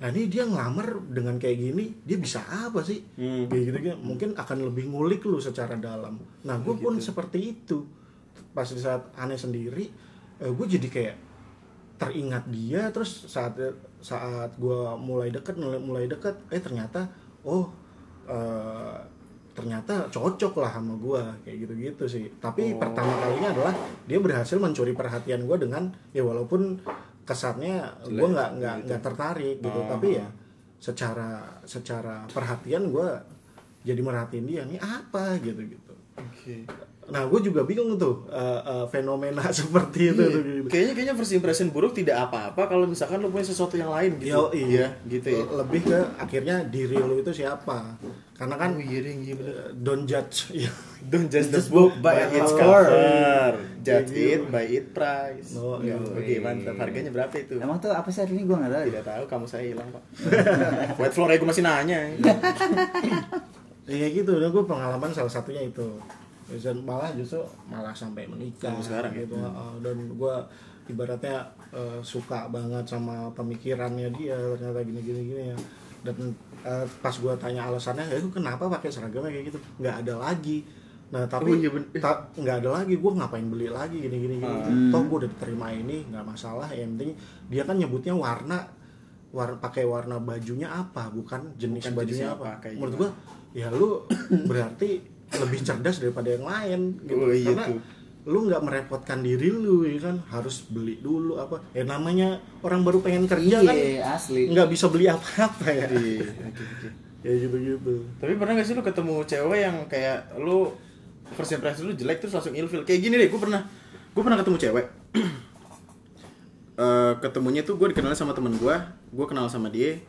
nah ini dia ngelamar dengan kayak gini, dia bisa apa sih? Hmm. Kayak gitu gitu, mungkin akan lebih ngulik lu secara dalam. Nah, gue pun seperti itu. Pas di saat aneh sendiri, eh, gue jadi kayak teringat dia terus saat saat gue mulai deket mulai mulai deket eh ternyata oh eh, ternyata cocok lah sama gue kayak gitu-gitu sih. Tapi pertama kalinya adalah dia berhasil mencuri perhatian gue dengan ya walaupun kesannya gue nggak nggak nggak tertarik gitu. Tapi ya secara secara perhatian gue jadi merhatiin dia nih apa? Gitu gitu. Nah gue juga bingung tuh eh, eh, fenomena seperti itu tuh gitu. Kayaknya kayaknya first impression buruk tidak apa-apa kalau misalkan lo punya sesuatu yang lain gitu. Yo, iya, gitu ya. Lebih ke akhirnya diri lu itu siapa? Karena kan Oh, iya, iya eh, don't judge. Iya. Don't judge the Just book by by its cover. cover. Judge Iya. it by its price. Oh, iya. Oke, mantap. Harganya berapa itu? Emang tuh apa sih artinya gue nggak tahu. Tidak tahu, kamu saya hilang, Pak. White floor gue masih nanya. Iya gitu, dan gue pengalaman salah satunya itu. Dan malah justru malah sampai menikah Sampai sekarang ya? gitu. Heeh, Dan gue ibaratnya eh, suka banget sama pemikirannya dia ternyata gini gini gini ya. Dan eh, pas gue tanya alasannya, ya kenapa pakai seragamnya kayak gitu? Nggak ada lagi. Nah tapi Oh, iya, ta- nggak ada lagi, gue ngapain beli lagi gini gini gini. Hmm. Toh gue udah terima ini, nggak masalah. Yang penting dia kan nyebutnya warna war pakai warna bajunya apa bukan jenis Bukan bajunya jenisnya apa, apa, kayak menurut gimana? gua ya lu berarti lebih cerdas daripada yang lain gitu Oh, iya karena tuh. lu nggak merepotkan diri lu ya kan harus beli dulu apa ya namanya orang baru pengen kerja kan Iya asli. nggak bisa beli apa-apa ya Iya, oke, oke. ya gitu gitu Tapi pernah gak sih lu ketemu cewek yang kayak lu first impression lu jelek terus langsung ilfil? Kayak gini deh, gue pernah gue pernah ketemu cewek. Eh, ketemunya tuh gue dikenal sama temen gue, gue kenal sama dia,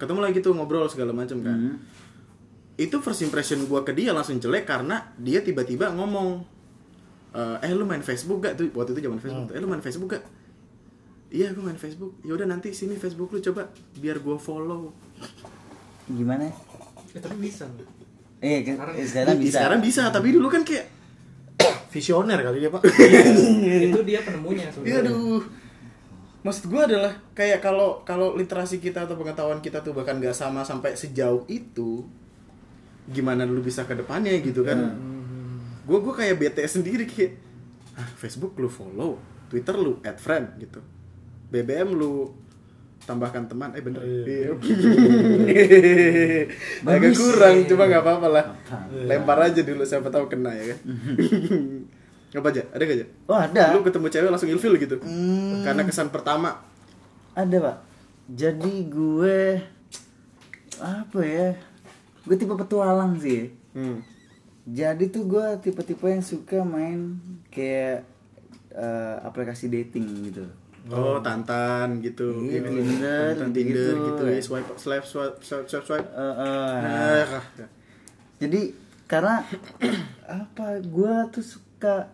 ketemu lagi tuh ngobrol segala macam kan. Itu first impression gue ke dia langsung jelek karena dia tiba-tiba ngomong, eh eh, lu main Facebook gak tuh waktu itu zaman Facebook, tuh, eh lu main Facebook gak? Iya gue main Facebook. Ya udah nanti sini Facebook lu coba biar gue follow. Gimana? Ya, tapi bisa. Eh, eh, sekarang Ih, bisa. Sekarang bisa, tapi dulu kan kayak visioner kali dia pak itu dia penemunya Iya sebenarnya. aduh. Maksud gue adalah kayak kalau kalau literasi kita atau pengetahuan kita tuh bahkan nggak sama sampai sejauh itu, gimana lu bisa ke depannya gitu kan? Gue gue kayak bete sendiri kayak, ah Facebook lu follow, Twitter lu add friend gitu, BBM lu tambahkan teman, eh bener, Iya. Iya. agak kurang, cuma nggak apa-apa lah, lempar aja dulu siapa tahu kena ya kan? Apa aja? Ada gak aja? Oh ada. Lu ketemu cewek langsung ilfil gitu? Hmm. Karena kesan pertama Ada pak. Jadi gue apa ya? Gue tipe petualang sih. hmm. Jadi tuh gue tipe-tipe yang suka main kayak eh, aplikasi dating gitu. Oh, tantan gitu. Iya, Gitu. Tinder, Tantan Tinder gitu. gitu. ya, swipe swipe swipe swipe swipe. swipe. Eh, eh, Ah, Jadi karena apa? Gue tuh suka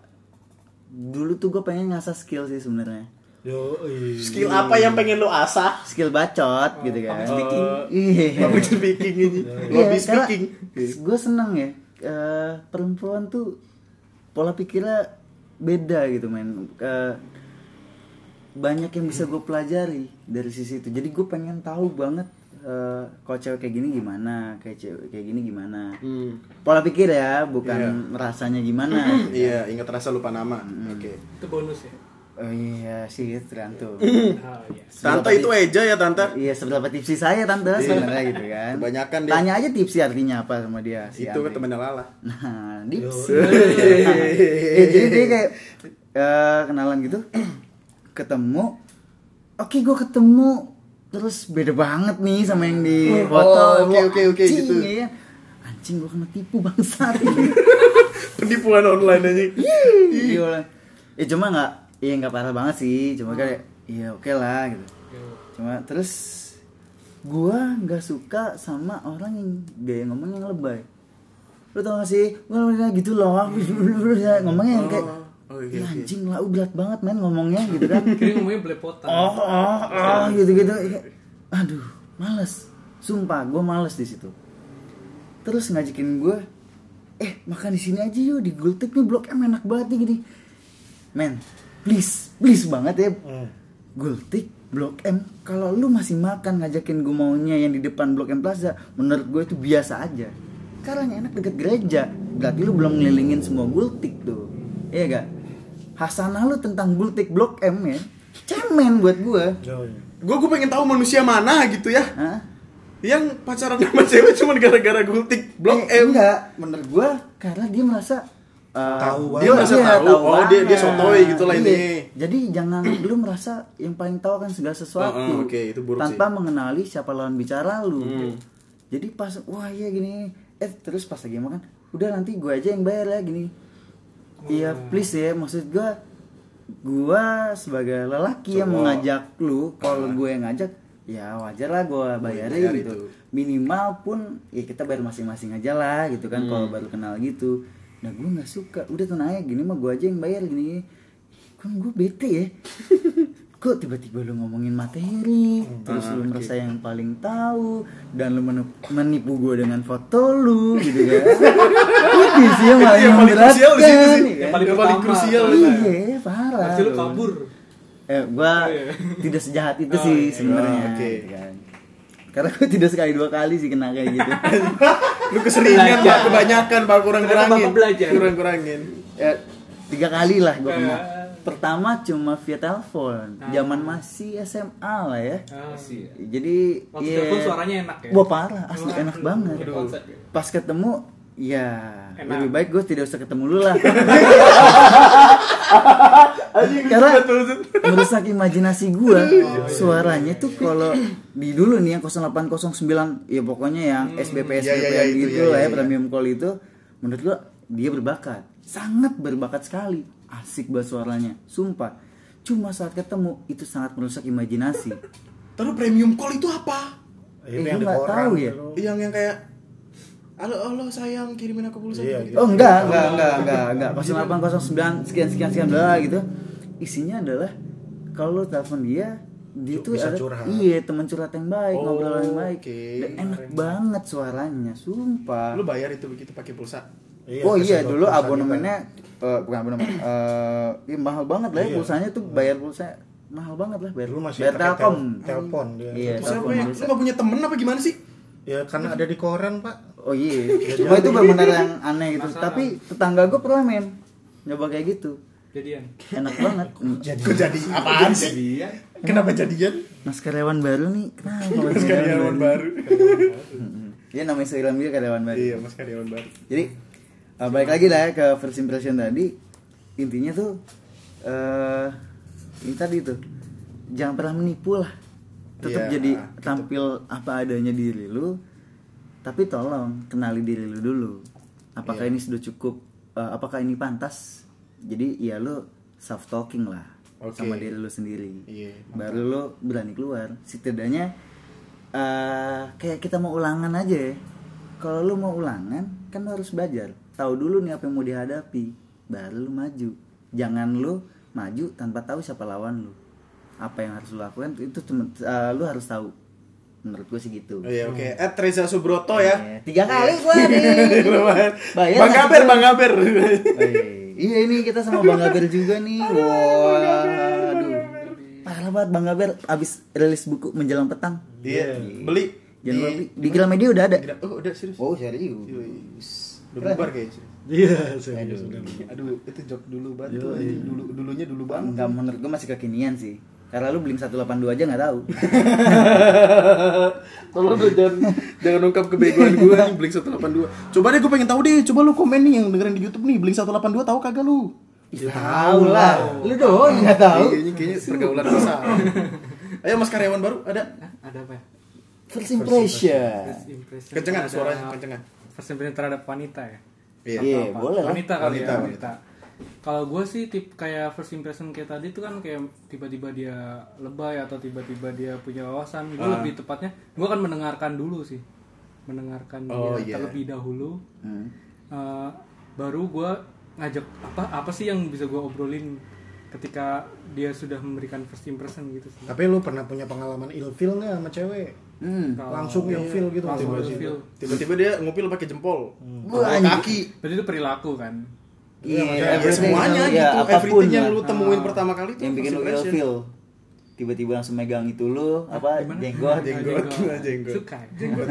dulu tuh gue pengen ngasah skill sih sebenarnya. Yo iya. Skill apa yang pengen lu asah? Skill bacot gitu kan. speaking. Iya. Public speaking ini. Iya, Lobby karena speaking. gue seneng ya eh, perempuan tuh pola pikirnya beda gitu men Eh, banyak yang bisa gue pelajari dari sisi itu jadi gue pengen tahu banget eh, kalau cewek kayak gini gimana kayak cewek kayak gini gimana Hmm. pola pikir ya bukan rasanya gimana Iya, ingat rasa lupa nama. Oke. Itu bonus ya. Oh iya sih tergantung Oh iya. Tante itu Eja ya, Tante? iya seberapa tipsi saya tante sebenarnya gitu kan Kebanyakan dia. tanya aja tipsi artinya apa sama dia si Itu kan temennya Lala. Nah, dipsi. Eh, jadi dia kayak eh, kenalan gitu, ketemu. Oke, gue ketemu. Terus beda banget nih sama yang di Oh, foto. oke, oke, oke, gitu. ya. Anjing gue kena tipu bangsat. Penipuan online aja. Iya. Ya cuma nggak, iya nggak parah banget sih. Cuma kayak, iya oke lah gitu. Cuma terus gua nggak suka sama orang yang gaya ngomong yang lebay. Lu tau gak sih? Gua ngomongnya gitu loh. ngomongnya yang kayak Oh, oke, "Ih, oke. anjing lah, berat banget men ngomongnya gitu kan. Kira ngomongnya belepotan. oh, oh, oh gitu-gitu. Kayak, Aduh, males. Sumpah, gua males di situ. Terus ngajakin gua, eh makan di sini aja yuk di Gultik nih Blok M enak banget nih gini. Men, please, please banget ya. Hmm. Gultik Blok M kalau lu masih makan ngajakin gue maunya yang di depan Blok M Plaza menurut gue itu biasa aja karena yang enak deket gereja berarti lu belum ngelilingin semua gultik tuh iya gak hasanah lu tentang gultik Blok M ya cemen buat gue iya. Gue gue pengen tahu manusia mana gitu ya. Hah? Yang pacaran sama cewek cuma gara-gara gultik blok Eh, M. enggak menurut gua karena dia merasa uh, Tahu Dia merasa iya, tahu. Oh, dia- dia banget. sotoy gitu lah ini. Jadi jangan lu merasa yang paling tahu kan segala sesuatu Oh, oh, oke, itu buruk tanpa sih. mengenali siapa lawan bicara lu Hmm. jadi pas wah iya gini eh terus pas lagi makan udah nanti gua aja yang bayar ya gini iya please ya maksud gua gua sebagai lelaki yang Cowok. mengajak lu kalau gue yang ngajak ya wajar lah gue bayarin bayar gitu itu. minimal pun ya kita bayar masing-masing aja lah gitu kan Hmm. kalau baru kenal gitu nah gue nggak suka udah tuh naik gini mah gue aja yang bayar gini kan gue bete ya kok tiba-tiba lu ngomongin materi terus Ah, lu merasa yang paling tahu dan lu menipu gue dengan foto lu gitu kan itu sih yang paling Yang paling krusial di situ memberatkan, sih. ya Yang kan? paling Yang paling krusial. iya parah lu kabur. eh gua Iya. tidak sejahat itu Oh, sih iya. sebenarnya Oh, oke. gitu kan. Karena gue tidak sekali dua kali sih kena kayak gitu Lu keseringan, Pak, kebanyakan, Pak, kurang-kurangin. Ternyata Bapak belajar. Kurang-kurangin. ya, tiga kali lah gue kena Eh. pertama cuma via telepon zaman masih SMA lah ya Ah, sih. jadi Waktu iya. telepon suaranya enak ya? wah parah asli enak banget ya? pas ketemu ya Enak. lebih baik gue tidak usah ketemu lu lah. Karena merusak imajinasi gue suaranya tuh kalau di dulu nih yang 0809 ya pokoknya yang SBP Ya, SBP ya, ya, itu, gitu ya, lah ya, premium call itu menurut gue dia berbakat. Sangat berbakat sekali. Asik banget suaranya. Sumpah. Cuma saat ketemu itu sangat merusak imajinasi. Terus premium call itu apa? Eh, yang nggak koran tahu ya? gitu. Yang yang kayak Halo, halo sayang, kirimin aku pulsa Iya, gitu. gitu. Oh enggak, enggak, enggak, enggak, enggak. 0809 sekian sekian sekian bla gitu. Isinya adalah kalau lu telepon dia dia tuh ada curhat. iya teman curhat yang baik, Oh, ngobrol yang baik. oke. Dan enak banget suaranya, sumpah. Lu bayar itu begitu pakai pulsa. Iya, oh iya kesedot dulu abonemennya eh, bukan abonemen eh iya, mahal banget lah ya Iya. pulsanya tuh bayar pulsa mahal banget lah bayar Dulu masih bayar telkom tel- telepon dia. iya Terus apa ya? Lu gak punya temen apa gimana sih? Ya karena ada di koran, Pak. Oh iya cuma itu benar yang aneh gitu Penasaran. tapi tetangga gue pernah men nyoba kayak gitu Jadian. enak banget Jadi Kok jadi apaan sih? Kenapa jadian? Mas karyawan baru nih, kenapa mas, karyawan baru. Dia namanya Soilam juga karyawan baru. Iya, Mas karyawan baru. Jadi uh, balik lagi lah ya ke first impression tadi. Intinya tuh eh ini tadi tuh jangan pernah menipu lah. Tetap Iya, jadi tetep. tampil apa adanya diri lu. Tapi tolong kenali diri lu dulu. Apakah Iya. ini sudah cukup? eh, apakah ini pantas? Jadi ya lu self talking lah Oke. sama diri lu sendiri Iya, baru lo berani keluar setidaknya eh kayak kita mau ulangan aja ya kalau lu mau ulangan kan lu harus belajar tahu dulu nih apa yang mau dihadapi baru lu maju jangan lu maju tanpa tahu siapa lawan lu apa yang harus lu lakukan itu cuma eh, lu harus tahu menurut gue sih gitu Oh iya, oke. Ed Reza Subroto ya. Eh, tiga kali gua nih Lumayan. Bayar Bang Gaber? Bang Gaber. Eh, iya ini kita sama Bang Gaber juga nih. Waduh. Parah banget Bang Gaber abis rilis buku menjelang petang. Iya, beli. Jangan lupa beli. di Gramedia udah ada. Oh, udah serius. Oh, serius. Udah bubar kayaknya. Iya, serius udah. Aduh, itu jok dulu banget. Dulu dulunya dulu banget. Enggak menurut gue masih kekinian sih. Karena lu Blink 182 aja nggak tahu. Tolong lu jangan jangan ungkap kebegoan gue nih Blink 182. Coba deh gue pengen tahu deh. Coba lu komen nih yang dengerin di YouTube nih Blink 182 tahu kagak lu? Ya, tahu lah. Lu doang nggak tahu. Kayaknya kayaknya pergaulan bisa. Ayo Mas karyawan baru ada. Ada apa ya? First impression. First impression Kencengan suaranya, kencengan. First impression terhadap wanita ya? Iya. Iya, boleh lah. Wanita kali Wanita, ya, wanita. wanita. Kalau gue sih tip kayak first impression kayak tadi tuh kan kayak tiba-tiba dia lebay atau tiba-tiba dia punya wawasan. Gue Ah. lebih tepatnya gue akan mendengarkan dulu sih, mendengarkan Oh, dia iya. terlebih dahulu. Hmm. Eh, baru gue ngajak apa apa sih yang bisa gue obrolin ketika dia sudah memberikan first impression gitu sih. Tapi lu pernah punya pengalaman ilfil nggak sama cewek? Hmm. Langsung ilfil gitu langsung tiba-tiba. Tiba-tiba dia ngupil pakai jempol. Anjing. kaki. Berarti itu perilaku kan. Iya, maksudnya Ya everything, semuanya ya, gitu. apa pun Everything yang lu temuin Ah. pertama kali tuh yang bikin lu ilfeel tiba-tiba langsung megang itu lu apa Gimana? jenggot Jenggot. Jenggot. Suka jenggot.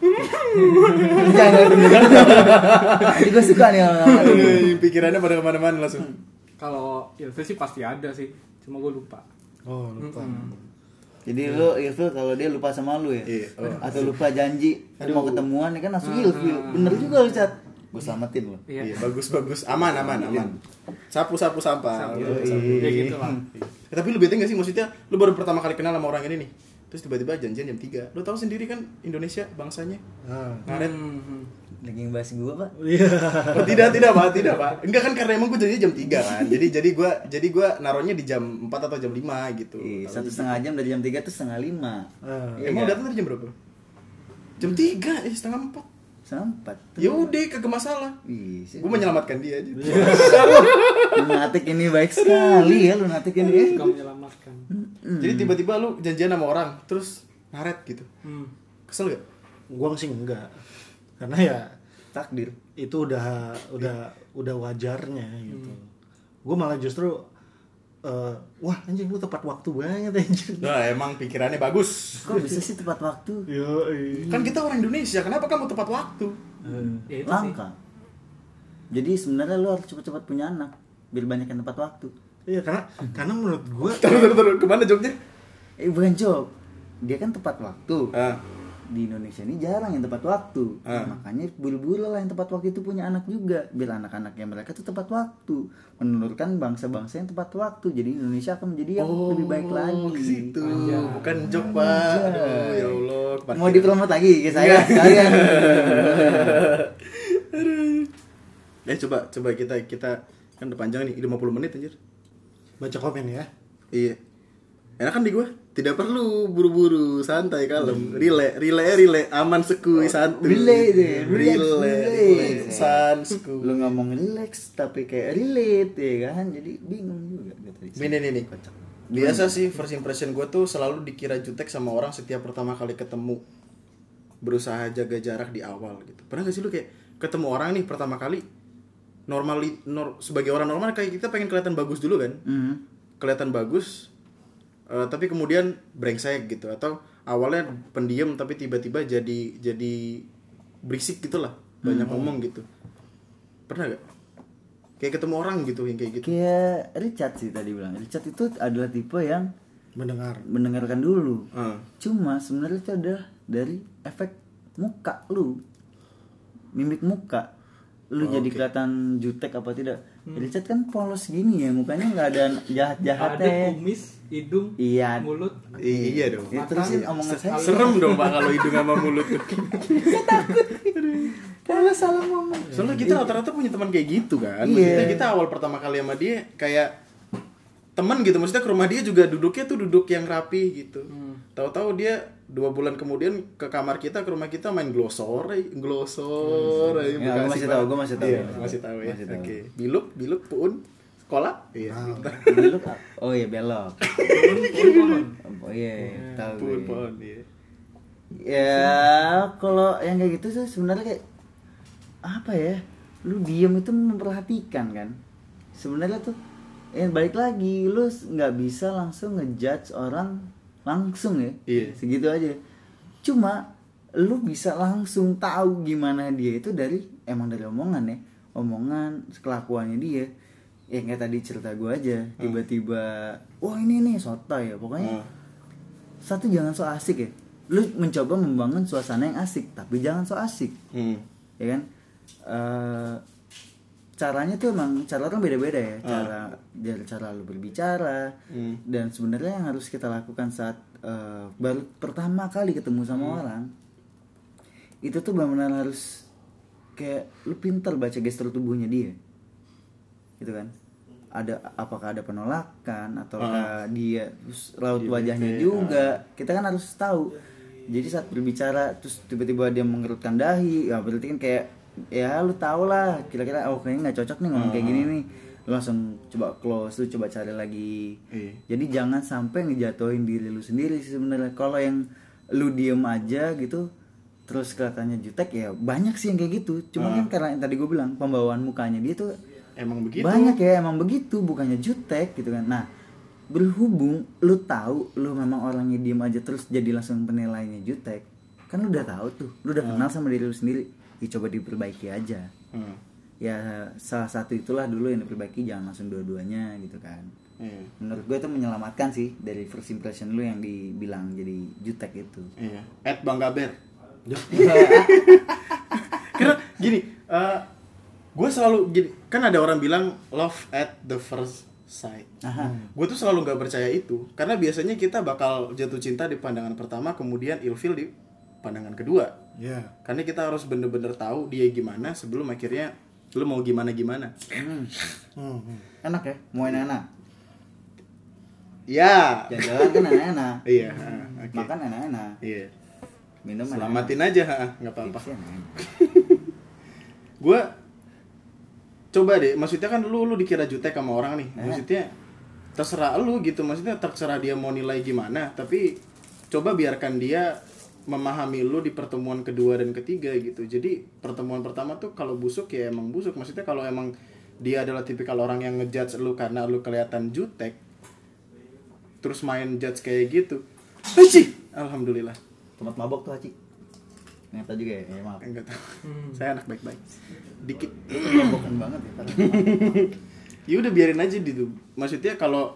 jangan jadi gue suka nih sama- Aduh, Pikirannya pada ke mana-mana langsung. Kalau ilfil sih pasti ada sih, cuma gue lupa. Oh, lupa. Mm-mm. Jadi lu ilfil kalau dia lupa sama lu ya? Iya. Oh. Atau lupa janji mau ketemuan ya kan langsung ilfil. Bener juga lu cat. Gue selamatin lu. Iya. Iya, bagus bagus. Aman aman aman. Sapu sapu sampah. Sapu. Sapu, sapu. Ya gitu lah. Eh, tapi lu bete gak sih maksudnya lu baru pertama kali kenal sama orang ini nih. Terus tiba-tiba janjian jam 3. Lu tahu sendiri kan Indonesia bangsanya. Ah. Ngaret. Hmm. Lagi ngebahas gua pak. Iya. Oh, tidak tidak Pak, tidak Pak. Enggak kan karena emang gue janjinya jam 3 kan. Jadi jadi gua jadi gua naruhnya di jam 4 atau jam 5 gitu. Kalau satu gitu. setengah jam dari jam 3 tuh setengah lima. Ah. Iya Emang kan? datang tadi jam berapa? Jam 3, eh setengah 4. Sempat. Ya udah kagak masalah. Gue menyelamatkan dia aja. lunatik ini baik sekali ya lunatik ini. Gak menyelamatkan. Jadi tiba-tiba lu janjian sama orang, terus ngaret gitu. Hmm. Kesel gak? Gua sih enggak. Karena ya Takdir. itu udah udah udah wajarnya gitu. Gue malah justru eh, wah anjing lu tepat waktu banget anjing. Nah, emang pikirannya bagus. Kok bisa sih tepat waktu? Yo, Kan kita orang Indonesia, kenapa kamu tepat waktu? Ya itu sih. Langka. Jadi sebenarnya lu harus cepat-cepat punya anak biar banyak yang tepat waktu. Iya karena karena menurut gue Taruh, taruh, taruh. Ke mana joknya? Eh bukan job. Dia kan tepat waktu. Ah, Di Indonesia ini jarang yang tepat waktu. Ah. Makanya bulu-bulu lah yang tepat waktu itu punya anak juga. Biar anak-anaknya mereka tuh tepat waktu. Menurunkan bangsa-bangsa yang tepat waktu. Jadi Indonesia akan menjadi yang lebih baik lagi. ke situ. Bukan jok, Pak. Aduh, ya Allah. Mau dipromot lagi ke saya sekalian. Eh, coba coba kita kita kan udah panjang nih, 50 menit anjir. baca komen ya. Iya. Enak kan di gua? Tidak perlu buru-buru, santai kalem, rile, rile, rile, aman sekui, santuy. relate deh, relax, rile, relax. san, sekui. Lu ngomong relax tapi kayak relate ya kan. Jadi bingung juga gitu. Ini nih nih. Biasa sih first impression gue tuh selalu dikira jutek sama orang setiap pertama kali ketemu. Berusaha jaga jarak di awal gitu. Pernah gak sih lu kayak ketemu orang nih pertama kali normal nor, sebagai orang normal kayak kita pengen kelihatan bagus dulu kan? Mhm. Kelihatan bagus eh, tapi kemudian brengsek gitu atau awalnya pendiam tapi tiba-tiba jadi jadi berisik gitu lah. Banyak ngomong gitu. Pernah gak? Kayak ketemu orang gitu yang kayak gitu. Kayak Richard sih tadi bilang. Richard itu adalah tipe yang Mendengar. mendengarkan dulu. Ah. Cuma sebenarnya itu adalah dari efek muka lu. Mimik muka. Lu jadi kelihatan jutek apa tidak. Richard kan polos gini ya, mukanya nggak ada Ada jahat-jahatnya. kumis, hidung, Iya. mulut. Iya dong. Ya, terusin omongan saya. Serem dong pak kalau hidung sama mulut tuh. Polos salah ngomong. Soalnya kita rata-rata punya teman kayak gitu kan. Iya. Maksudnya kita awal pertama kali sama dia kayak teman gitu. Maksudnya ke rumah dia juga duduknya tuh duduk yang rapi gitu. Tahu-tahu dia dua bulan kemudian ke kamar kita ke rumah kita main glosor, eh, glosor. eh, Ya, gua Bekasi, masih tahu, gua masih tahu. Iya, Masih masih tahu. tahu ya. Masih tahu. Oke. Biluk, biluk, puun, sekolah. Iya. Belok, oh iya belok. pohon. Oh iya, tahu. Puun, gue. pohon. Iya. Ya, kalau yang kayak gitu tuh sebenarnya kayak apa ya? Lu diem itu memperhatikan kan. Sebenarnya tuh ya balik lagi lu nggak bisa langsung ngejudge orang langsung ya. Iya. Segitu aja. Cuma lu bisa langsung tahu gimana dia itu dari emang dari omongan ya. Omongan kelakuannya dia. Yang kayak tadi cerita gua aja, tiba-tiba wah ini nih sotoy ya. Pokoknya Hmm. satu jangan so asik ya lu mencoba membangun suasana yang asik tapi jangan so asik Hmm. ya kan Eh, caranya tuh emang cara orang beda-beda ya. Cara dari cara lu berbicara. Hmm. dan sebenarnya yang harus kita lakukan saat eh, baru pertama kali ketemu sama orang itu tuh benar-benar harus kayak lu pintar baca gestur tubuhnya dia. Gitu kan? Ada apakah ada penolakan atau dia terus raut wajahnya juga. kita kan harus tahu. Jadi saat berbicara terus tiba-tiba dia mengerutkan dahi ya berarti kan kayak ya lu tau lah kira-kira oh kayaknya nggak cocok nih ngomong kayak gini nih. Lu langsung coba close lu coba cari lagi. Iya. jadi jangan sampai ngejatuhin diri lu sendiri sih sebenarnya. Kalau yang lu diem aja gitu terus kelihatannya jutek ya banyak sih yang kayak gitu. Cuma kan karena yang tadi gue bilang pembawaan mukanya dia tuh Emang begitu. banyak ya emang begitu bukannya jutek gitu kan. Nah berhubung lu tahu lu memang orangnya diem aja terus jadi langsung penilainya jutek kan lu udah tahu tuh lu udah kenal sama diri lu sendiri ya coba diperbaiki aja Hmm. ya salah satu itulah dulu yang diperbaiki jangan langsung dua-duanya gitu kan Iya. menurut gue itu menyelamatkan sih dari first impression lu yang dibilang jadi jutek itu Iya. At Bang Gaber. Karena gini, gue selalu gini, kan ada orang bilang love at the first sight. Aha. Gue tuh selalu nggak percaya itu, karena biasanya kita bakal jatuh cinta di pandangan pertama, kemudian ilfil di pandangan kedua. Ya. Karena kita harus bener-bener tahu dia gimana sebelum akhirnya lu mau gimana gimana. Hmm, hmm. enak ya mau enak-enak Ya. jalan kan enak-enak Iya. Oke. makan enak-enak Iya. minum enak-enak. Selamatin aja, nggak apa-apa. Gue coba deh maksudnya kan lu lu dikira jutek sama orang nih Eh. maksudnya terserah lu gitu maksudnya terserah dia mau nilai gimana tapi coba biarkan dia memahami lu di pertemuan kedua dan ketiga gitu. Jadi pertemuan pertama tuh kalau busuk ya emang busuk. Maksudnya kalau emang dia adalah tipikal orang yang ngejudge lu karena lu kelihatan jutek terus main judge kayak gitu. Haji! Alhamdulillah. Tempat mabok tuh Haji. Ternyata juga ya, ya maaf. Enggak tahu. Saya anak baik-baik. Dikit. Mabokan banget ya ya udah biarin aja gitu maksudnya kalau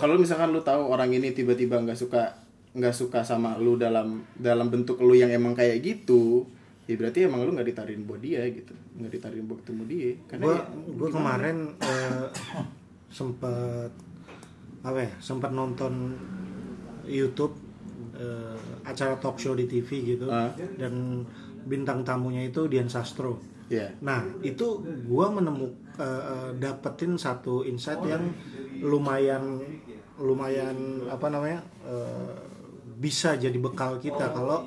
kalau misalkan lu tahu orang ini tiba-tiba nggak suka nggak suka sama lu dalam dalam bentuk lu yang emang kayak gitu ya berarti emang lu nggak ditarin buat dia gitu nggak ditarin buat ketemu dia karena Gue ya, gue kemarin eh, sempet apa ya sempat nonton YouTube eh, acara talk show di TV gitu Ah. dan bintang tamunya itu Dian Sastro. ya Nah itu gua menemukan dapetin satu insight yang lumayan lumayan apa namanya eh, bisa jadi bekal kita kalau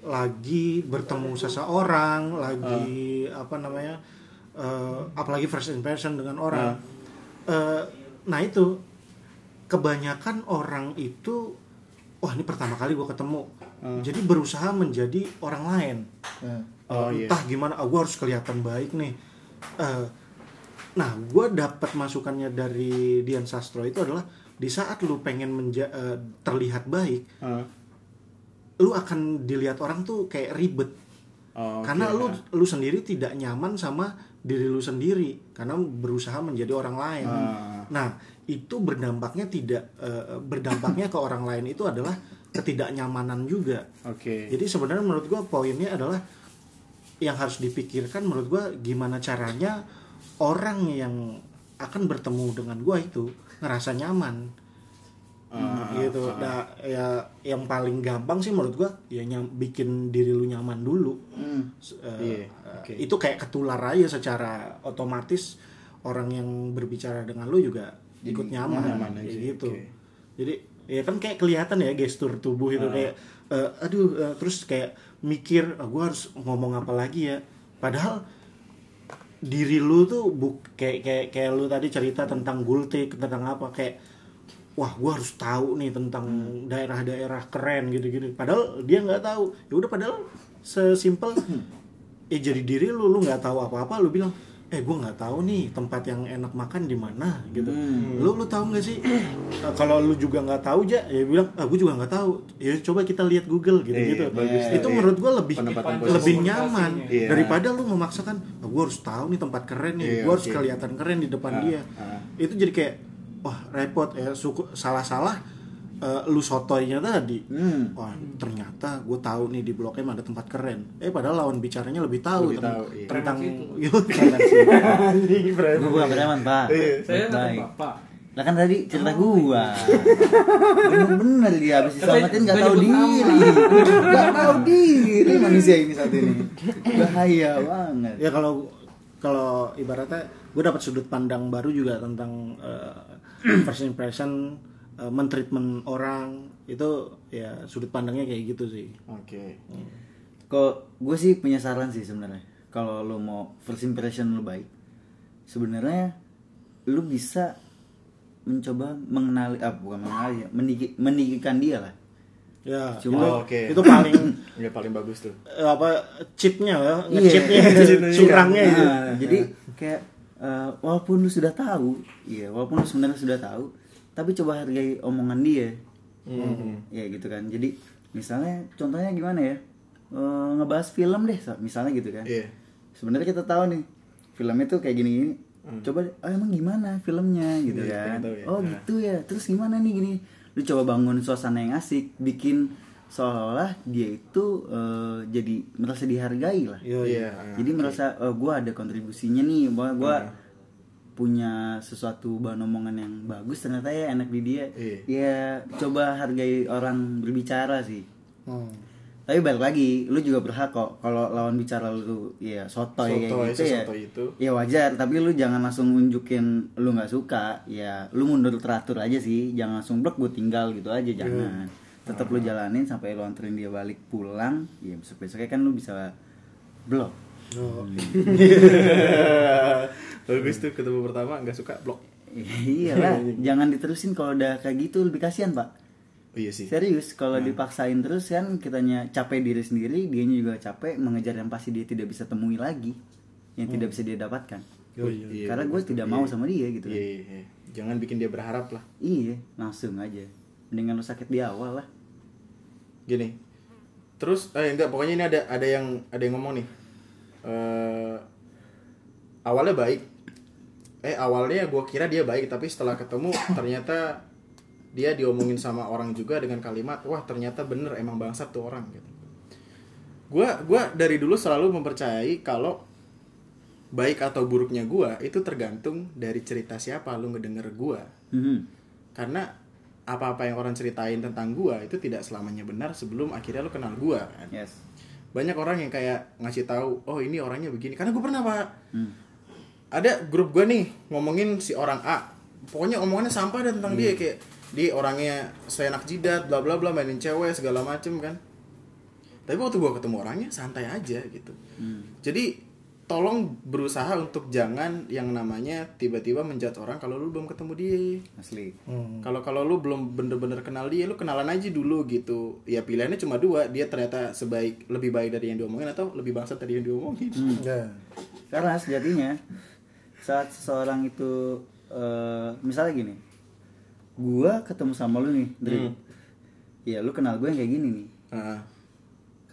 lagi bertemu seseorang, lagi apa namanya, eh, apalagi first impression dengan orang. Eh, nah itu kebanyakan orang itu, wah ini pertama kali gua ketemu, jadi berusaha menjadi orang lain. Oh, Eh, iya. entah gimana ah, gue harus kelihatan baik nih. Eh, nah gue dapat masukannya dari Dian Sastro itu adalah di saat lu pengen menja- eh, terlihat baik Ah. lu akan dilihat orang tuh kayak ribet Oh, oke. karena lu lu sendiri tidak nyaman sama diri lu sendiri karena berusaha menjadi orang lain Ah. nah itu berdampaknya tidak eh, berdampaknya ke orang lain itu adalah ketidaknyamanan juga oke jadi sebenarnya menurut gua poinnya adalah yang harus dipikirkan menurut gua gimana caranya orang yang akan bertemu dengan gua itu ngerasa nyaman Ah, gitu. Nah, ya yang paling gampang sih menurut gua ya nyam, bikin diri lu nyaman dulu. Hmm. S- eh, Iya, eh, oke. Itu kayak ketular aja secara otomatis orang yang berbicara dengan lu juga ikut nyaman, nyaman aja, gitu. oke. Jadi ya kan kayak kelihatan ya gestur tubuh itu kayak eh, aduh eh, terus kayak mikir ah, gua harus ngomong apa lagi ya. Padahal diri lu tuh buk kayak kayak kayak lu tadi cerita tentang gultik tentang apa kayak wah gua harus tahu nih tentang daerah-daerah keren gitu-gitu. Padahal dia nggak tahu. Ya udah padahal sesimpel eh jadi diri lu lu nggak tahu apa-apa lu bilang eh gua nggak tahu nih tempat yang enak makan di mana gitu lu lu tahu nggak sih Eh, kalau lu juga nggak tahu aja ya bilang ah gue juga nggak tahu ya coba kita lihat Google gitu gitu Iya, bagus tuh, itu iya. menurut gua lebih Penempatan lebih nyaman Iya. daripada lu memaksakan ah, gue harus tahu nih tempat keren nih Iya, gue harus oke. kelihatan keren di depan Ah, dia ah. itu jadi kayak wah repot ya suku salah-salah eh, lu sotoynya tadi. Hmm. wah ternyata gue tahu nih di blok M ada tempat keren. Eh padahal lawan bicaranya lebih tahu Lebih ten- tahu, iya. tentang Gua bukan preman pak. Iya. saya kan Baik. bapak. Lah kan tadi cerita gua. Bener-bener dia habis diselamatin gak tahu diri. Gak tahu diri manusia ini saat ini. Bahaya banget. Ya kalau kalau ibaratnya gue dapat sudut pandang baru juga tentang eh, first impression eh, mentreatment orang itu ya sudut pandangnya kayak gitu sih. Oke. Kok gue sih punya saran sih sebenarnya. Kalau lu mau first impression lu baik Sebenarnya Lu bisa Mencoba mengenali ah, bukan mengenali ya Meninggikan dia lah. Ya. Cuma- itu, Oh, oke. itu paling ya paling bagus tuh. Eh, apa cheatnya ya Iya. nge-cheatnya curangnya itu Nah, jadi kayak eh, walaupun lu sudah tahu, iya, walaupun lu sebenarnya sudah tahu, tapi coba hargai omongan dia. Ya gitu kan. Jadi misalnya contohnya gimana ya? Eh, ngebahas film deh, misalnya gitu kan. Iya. Sebenarnya kita tahu nih, film itu kayak gini-gini, coba oh, emang gimana filmnya gitu Iya, kan pengen tahu ya. oh Nah. gitu ya terus gimana nih gini lu coba bangun suasana yang asik bikin seolah-olah dia itu eh, jadi merasa dihargai lah Iya. jadi merasa oh, gue ada kontribusinya nih bahwa gue punya sesuatu bahan omongan yang bagus ternyata ya enak di dia. Iya. ya coba hargai orang berbicara sih. Hmm. tapi balik lagi lu juga berhak kok. Kalau lawan bicara lu ya sotoy, Sotoy, kayak gitu ya. itu. ya wajar. Tapi lu jangan langsung nunjukin lu nggak suka. Ya lu mundur teratur aja sih. Jangan langsung blok gue tinggal gitu aja jangan. Tetap lu jalanin sampai lu anterin dia balik pulang ya besok besoknya kan lu bisa blok Oh. Bagus tuh ketemu pertama nggak suka blok. iyalah jangan diterusin kalau udah kayak gitu lebih kasihan pak Oh, iya sih. serius kalau Nah. dipaksain terus kan kitanya capek diri sendiri dianya juga capek mengejar yang pasti dia tidak bisa temui lagi yang tidak bisa dia dapatkan Yo, iya. Iya, karena gue tidak mau sama dia gitu Iya, kan. iya, iya. Jangan bikin dia berharap lah. iya langsung aja mendingan lu sakit di awal lah Gini. Terus eh enggak pokoknya ini ada ada yang ada yang ngomong nih. Eh awalnya baik. Eh awalnya gue kira dia baik tapi setelah ketemu ternyata dia diomongin sama orang juga dengan kalimat wah ternyata bener emang bangsat tuh orang gitu. Gua gua dari dulu selalu mempercayai kalau baik atau buruknya gua itu tergantung dari cerita siapa lu ngedenger gua. Mhm. karena apa-apa yang orang ceritain tentang gua itu tidak selamanya benar sebelum akhirnya lu kenal gua kan yes banyak orang yang kayak ngasih tahu oh ini orangnya begini. Karena gue pernah pak. Hmm. ada grup gua nih ngomongin si orang A. Pokoknya omongannya sampah dan tentang dia kayak dia orangnya seenak jidat bla bla bla mainin cewek segala macem kan. Tapi waktu gua ketemu orangnya santai aja gitu. Hmm. jadi tolong berusaha untuk jangan yang namanya tiba-tiba menjudge orang kalau lu belum ketemu dia asli Hmm. kalau kalau lu belum bener-bener kenal dia, lu kenalan aja dulu gitu. Ya pilihannya cuma dua, dia ternyata sebaik lebih baik dari yang diomongin atau lebih bangsat dari yang diomongin. Ya. karena sejatinya saat seseorang itu eh, misalnya gini gua ketemu sama lu nih Dri. Hmm. ya lu kenal gue yang kayak gini nih Nah,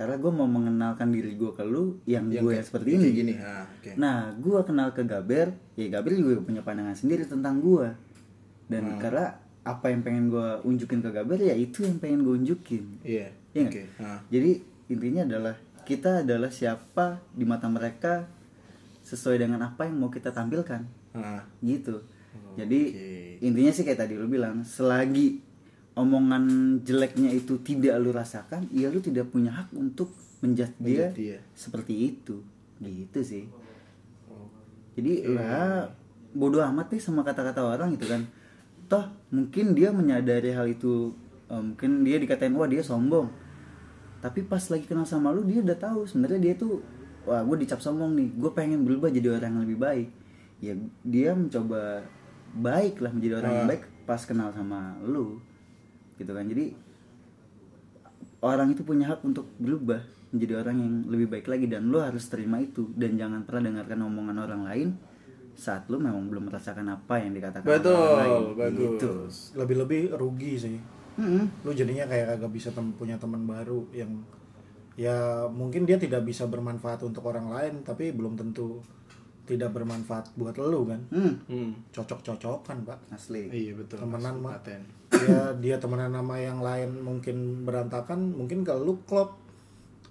karena gue mau mengenalkan diri gue ke lu yang, yang gue yang seperti ini gini. Nah, oke. Nah, gue kenal ke Gaber, ya Gaber juga punya pandangan sendiri tentang gue. Dan Hmm. karena apa yang pengen gue unjukin ke Gaber, ya itu yang pengen gue unjukin. Iya. Oke. nggak? Nah, Jadi intinya adalah kita adalah siapa di mata mereka sesuai dengan apa yang mau kita tampilkan, nah. gitu. Jadi Oke. intinya sih kayak tadi lu bilang, selagi omongan jeleknya itu tidak lu rasakan, ya lu tidak punya hak untuk menjudge dia, dia. seperti itu, gitu sih. Jadi lah bodoh amat deh sama kata-kata orang gitu kan. Toh mungkin dia menyadari hal itu, eh, mungkin dia dikatain wah dia sombong. Tapi pas lagi kenal sama lu dia udah tahu sebenarnya dia tuh wah gue dicap sombong nih, gue pengen berubah jadi orang yang lebih baik. Ya dia mencoba baik lah menjadi orang yang Ah. baik pas kenal sama lu, gitu kan. Jadi orang itu punya hak untuk berubah menjadi orang yang lebih baik lagi dan lo harus terima itu dan jangan pernah dengarkan omongan orang lain saat lo memang belum merasakan apa yang dikatakan Betul, orang lain. bagus. Gitu. Lebih-lebih rugi sih. Mm-mm. Lu jadinya kayak kagak bisa tem- punya teman baru yang ya mungkin dia tidak bisa bermanfaat untuk orang lain tapi belum tentu tidak bermanfaat buat lu kan. Hmm, Hmm. Cocok-cocokan, Pak. asli. Iya betul. Temenan mah. Ya dia temenan sama yang lain mungkin berantakan mungkin kalau lu klop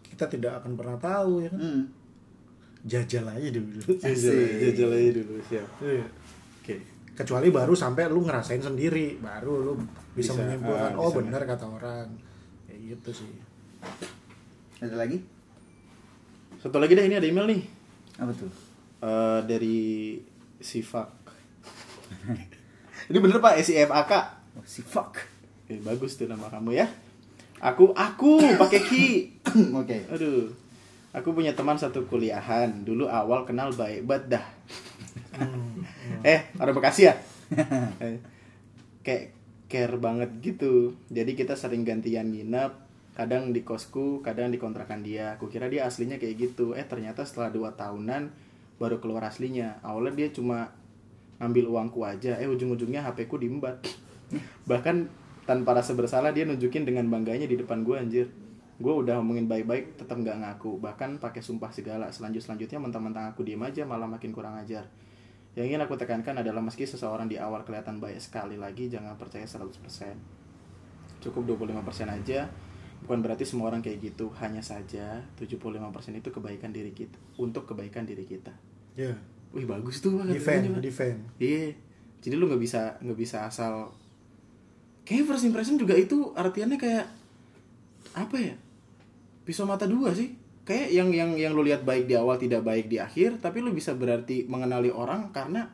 kita tidak akan pernah tahu ya kan Hmm. jajal aja dulu Jajal, jajal aja dulu siap. Iya. Oke. kecuali baru sampai lu ngerasain sendiri baru lu bisa, Bisa, menyimpulkan ah, oh bisa benar kata orang kayak gitu sih Ada lagi? Satu lagi deh ini ada email nih. Apa tuh? Eh, dari Sifak. ini bener pak S I F A K. Oh, si fuck. Eh, bagus tuh nama kamu ya. Aku aku pakai ki. Oke. Aduh. Aku punya teman satu kuliahan. Dulu awal kenal baik banget dah. eh, orang Bekasi ya? Eh, kayak care banget gitu. Jadi kita sering gantian nginep, kadang di kosku, kadang di kontrakan dia. Aku kira dia aslinya kayak gitu. Eh, ternyata setelah dua tahunan baru keluar aslinya. Awalnya dia cuma ngambil uangku aja. Eh, ujung-ujungnya HP ku diembat. Bahkan tanpa rasa bersalah dia nunjukin dengan bangganya di depan gue anjir gue udah ngomongin baik-baik tetap nggak ngaku bahkan pakai sumpah segala selanjut selanjutnya mentang-mentang aku diem aja malah makin kurang ajar Yang ingin aku tekankan adalah meski seseorang di awal kelihatan baik sekali lagi, jangan percaya 100%. Cukup 25% aja. Bukan berarti semua orang kayak gitu, hanya saja 75% itu kebaikan diri kita, untuk kebaikan diri kita. Ya. Wih, bagus tuh Pak, Defend, defend. Iya. Jadi lu nggak bisa nggak bisa asal kayak first impression juga itu artiannya kayak apa ya? Pisau mata dua sih. Kayak yang yang yang lu lihat baik di awal tidak baik di akhir, tapi lu bisa berarti mengenali orang karena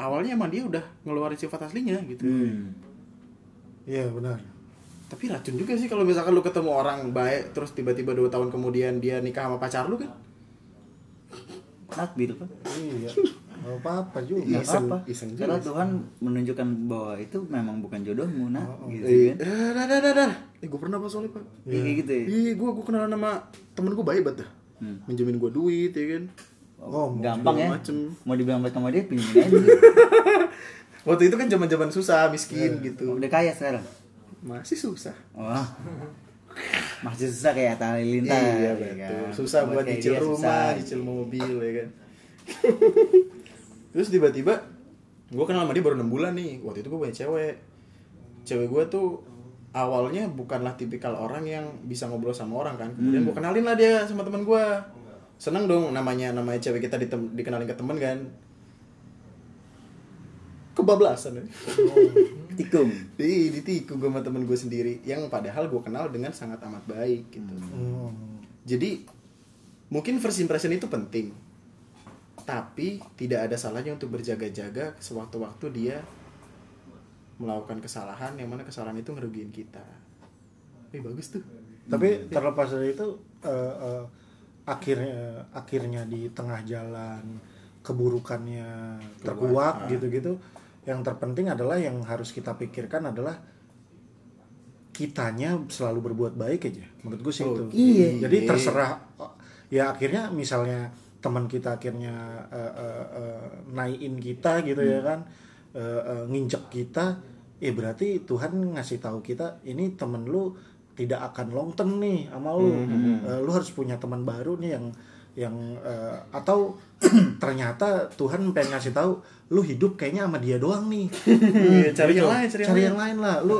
awalnya emang dia udah ngeluarin sifat aslinya gitu. Hmm. Iya benar. Tapi racun juga sih kalau misalkan lu ketemu orang baik terus tiba-tiba dua tahun kemudian dia nikah sama pacar lu kan? Takdir kan Iya. Gak apa-apa juga. nggak Iseng- apa-apa iseng juga karena. Tuhan menunjukkan bahwa itu memang bukan jodohmu nah gitu Eh, kan dah, dah, dah, dah, dah. Eh, gue pernah pas soalnya pak. Iya, kayak gitu ya Iya, gue gue kenalan sama temen gue baik banget dah. Hmm. Minjemin gue duit ya kan. Oh, gampang ya macem. mau dibilang baik sama dia pinjemin aja Waktu itu kan zaman zaman susah, miskin gitu. udah kaya sekarang Masih susah. wah masih susah kayak Atta Halilintar iya ya kan? Susah buat nyicil dia rumah, susah. nyicil mobil ya kan. Terus tiba-tiba gue kenal sama dia baru 6 bulan nih. Waktu itu gue punya cewek. Cewek gue tuh awalnya bukanlah tipikal orang yang bisa ngobrol sama orang kan. Kemudian gue kenalin lah dia sama teman gue. Seneng dong namanya namanya cewek kita dikenalin ke temen kan. Kebablasan ya. tikung Ih, ditikung gue sama temen gue sendiri yang padahal gue kenal dengan sangat amat baik gitu. Hmm. Jadi mungkin first impression itu penting. Tapi tidak ada salahnya untuk berjaga-jaga sewaktu-waktu dia melakukan kesalahan yang mana kesalahan itu ngerugiin kita. Eh bagus tuh. Tapi terlepas dari itu eh, eh, akhirnya akhirnya di tengah jalan keburukannya terkuak gitu-gitu. Yang terpenting adalah yang harus kita pikirkan adalah kitanya selalu berbuat baik aja. Menurut gue sih Oh, itu. iya. Jadi terserah ya akhirnya misalnya teman kita akhirnya eh, eh, eh, naikin kita gitu ya kan eh, eh, nginjek kita ya berarti Tuhan ngasih tahu kita ini temen lu tidak akan long term nih sama lu Eh, lu harus punya teman baru nih yang yang eh, atau ternyata Tuhan pengen ngasih tahu lu hidup kayaknya sama dia doang nih. Iya, cari yang Gitu. lain, cari yang cari lain. yang lain lah. Lu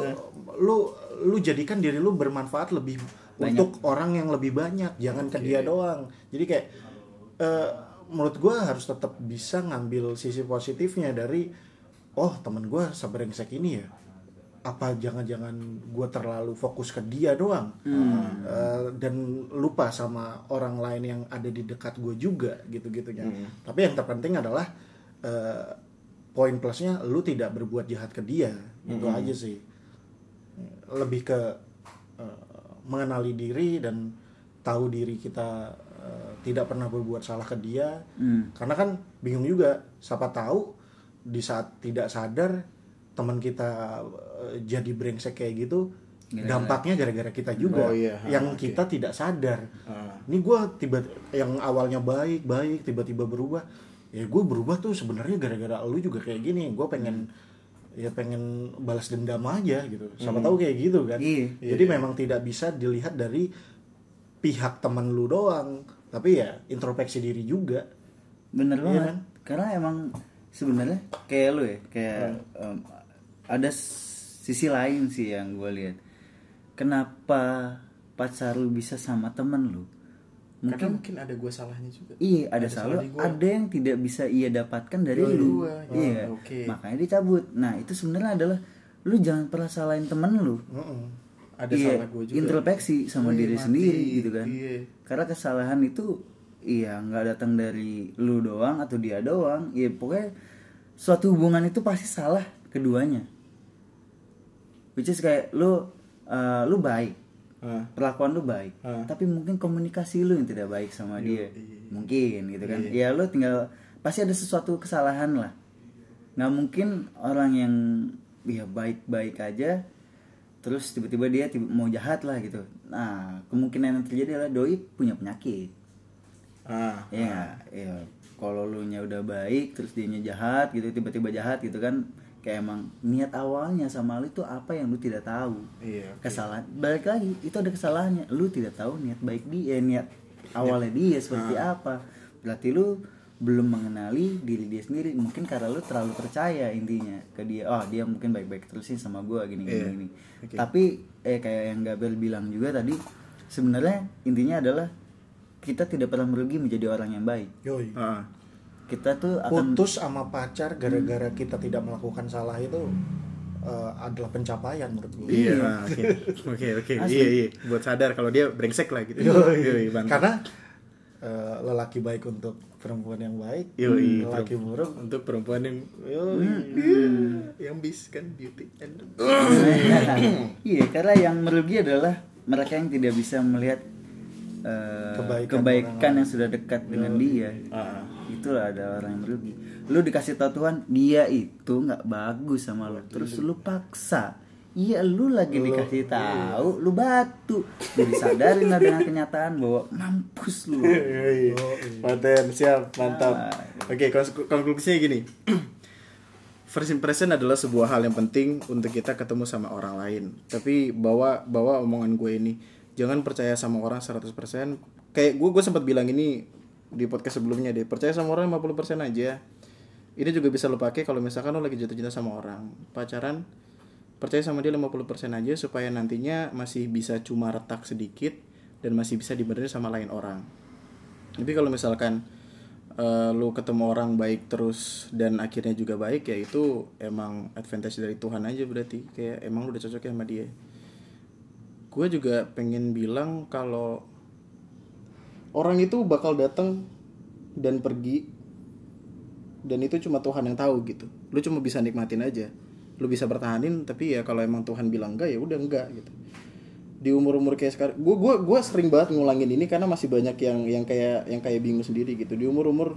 lu lu jadikan diri lu bermanfaat lebih untuk orang yang lebih banyak jangan ke dia doang. Jadi kayak eh, menurut gua harus tetap bisa ngambil sisi positifnya dari oh temen gua sebrengsek ini ya apa jangan-jangan gua terlalu fokus ke dia doang. Eh, dan lupa sama orang lain yang ada di dekat gue juga gitu-gitunya. Tapi yang terpenting adalah eh, poin plusnya lu tidak berbuat jahat ke dia. Itu aja sih. Lebih ke eh, mengenali diri dan tahu diri kita eh, tidak pernah berbuat salah ke dia. Hmm. karena kan bingung juga siapa tahu di saat tidak sadar teman kita jadi brengsek kayak gitu dampaknya gara-gara kita juga Oh, iya. yang Ah, oke. kita tidak sadar. Ah. ini gue tiba yang awalnya baik baik tiba-tiba berubah. Ya gue berubah tuh sebenarnya gara-gara lu juga kayak gini. Gue pengen ya pengen balas dendam aja gitu. Siapa tahu kayak gitu kan. Iya. jadi memang tidak bisa dilihat dari pihak teman lu doang. Tapi ya introspeksi diri juga. Bener Iya banget. kan? karena emang sebenarnya kayak lu ya kayak em, ada s- sisi lain sih yang gue lihat kenapa pacar lu bisa sama temen lu Karena mungkin mungkin ada gue salahnya juga. iya ada, Ada salah ada yang tidak bisa ia dapatkan dari Dari lu gua. iya Oh, oke. makanya dicabut nah itu sebenarnya adalah lu jangan pernah salahin temen lu Mm-mm. Ada Iya, salah gue juga. introspeksi sama Oh, iya, diri mati. sendiri gitu kan Iya. karena kesalahan itu iya nggak datang dari lu doang atau dia doang ya pokoknya suatu hubungan itu pasti salah keduanya which is kayak lu uh, lu baik. Ah. perlakuan lu baik. Ah. tapi mungkin komunikasi lu yang tidak baik sama dia. Iya. mungkin gitu kan. Ya lu tinggal pasti ada sesuatu kesalahan lah. Nggak mungkin orang yang ya baik-baik aja terus tiba-tiba dia tiba- mau jahat lah gitu. Nah kemungkinan yang terjadi adalah doi punya penyakit. Ah. ya ya. Kalau lu nya udah baik terus dia jahat gitu tiba-tiba jahat gitu kan kayak emang niat awalnya sama lu itu apa yang lu tidak tahu Iya. oke. kesalahan balik lagi itu ada kesalahannya lu tidak tahu niat baik dia eh, niat awalnya dia seperti Ah. apa berarti lu belum mengenali diri dia sendiri mungkin karena lu terlalu percaya intinya ke dia oh dia mungkin baik-baik terus sih sama gua gini gini, Iya. gini. Oke. tapi eh kayak yang Gabel bilang juga tadi sebenarnya intinya adalah kita tidak pernah merugi menjadi orang yang baik Yoi. Ah. Kita tuh akan Putus sama pacar gara-gara kita tidak melakukan salah itu eh, adalah pencapaian menurut gue. Iya, ah, oke. Oke. Iya, iya. Buat sadar kalau dia brengsek lah gitu. Yoi. Yoi. Karena eh, lelaki baik untuk perempuan yang baik, Yoi, lelaki buruk untuk perempuan yang yoi. yang bis kan beauty and iya karena yang merugi adalah mereka yang tidak bisa melihat eh, Kebaikan kebaikan, orang yang sudah dekat dengan dia. Ah. itulah ada orang yang merugi. Lu dikasih tahu Tuhan dia itu nggak bagus sama lu. Terus lu paksa. Iya lu lagi dikasih tahu lu batu. Jadi sadarin lah dengan kenyataan bahwa mampus lu. Paten, siap, mantap. Oke, kons- konklusinya gini. First impression adalah sebuah hal yang penting untuk kita ketemu sama orang lain. Tapi bawa bawa omongan gue ini, jangan percaya sama orang 100%. Kayak gue gue sempat bilang ini di podcast sebelumnya deh, percaya sama orang 50% aja. Ini juga bisa lo pakai kalau misalkan lo lagi jatuh cinta sama orang. Pacaran percaya sama dia 50% aja supaya nantinya masih bisa cuma retak sedikit dan masih bisa dibenerin sama lain orang. Tapi kalau misalkan eh, lu ketemu orang baik terus dan akhirnya juga baik ya itu emang advantage dari Tuhan aja berarti kayak emang lu udah cocok sama dia. Gue juga pengen bilang kalau orang itu bakal datang dan pergi dan itu cuma Tuhan yang tahu gitu. Lu cuma bisa nikmatin aja. Lu bisa bertahanin tapi ya kalau emang Tuhan bilang enggak ya udah enggak gitu di umur umur kayak sekarang gue gua gua sering banget ngulangin ini karena masih banyak yang yang kayak yang kayak bingung sendiri gitu di umur umur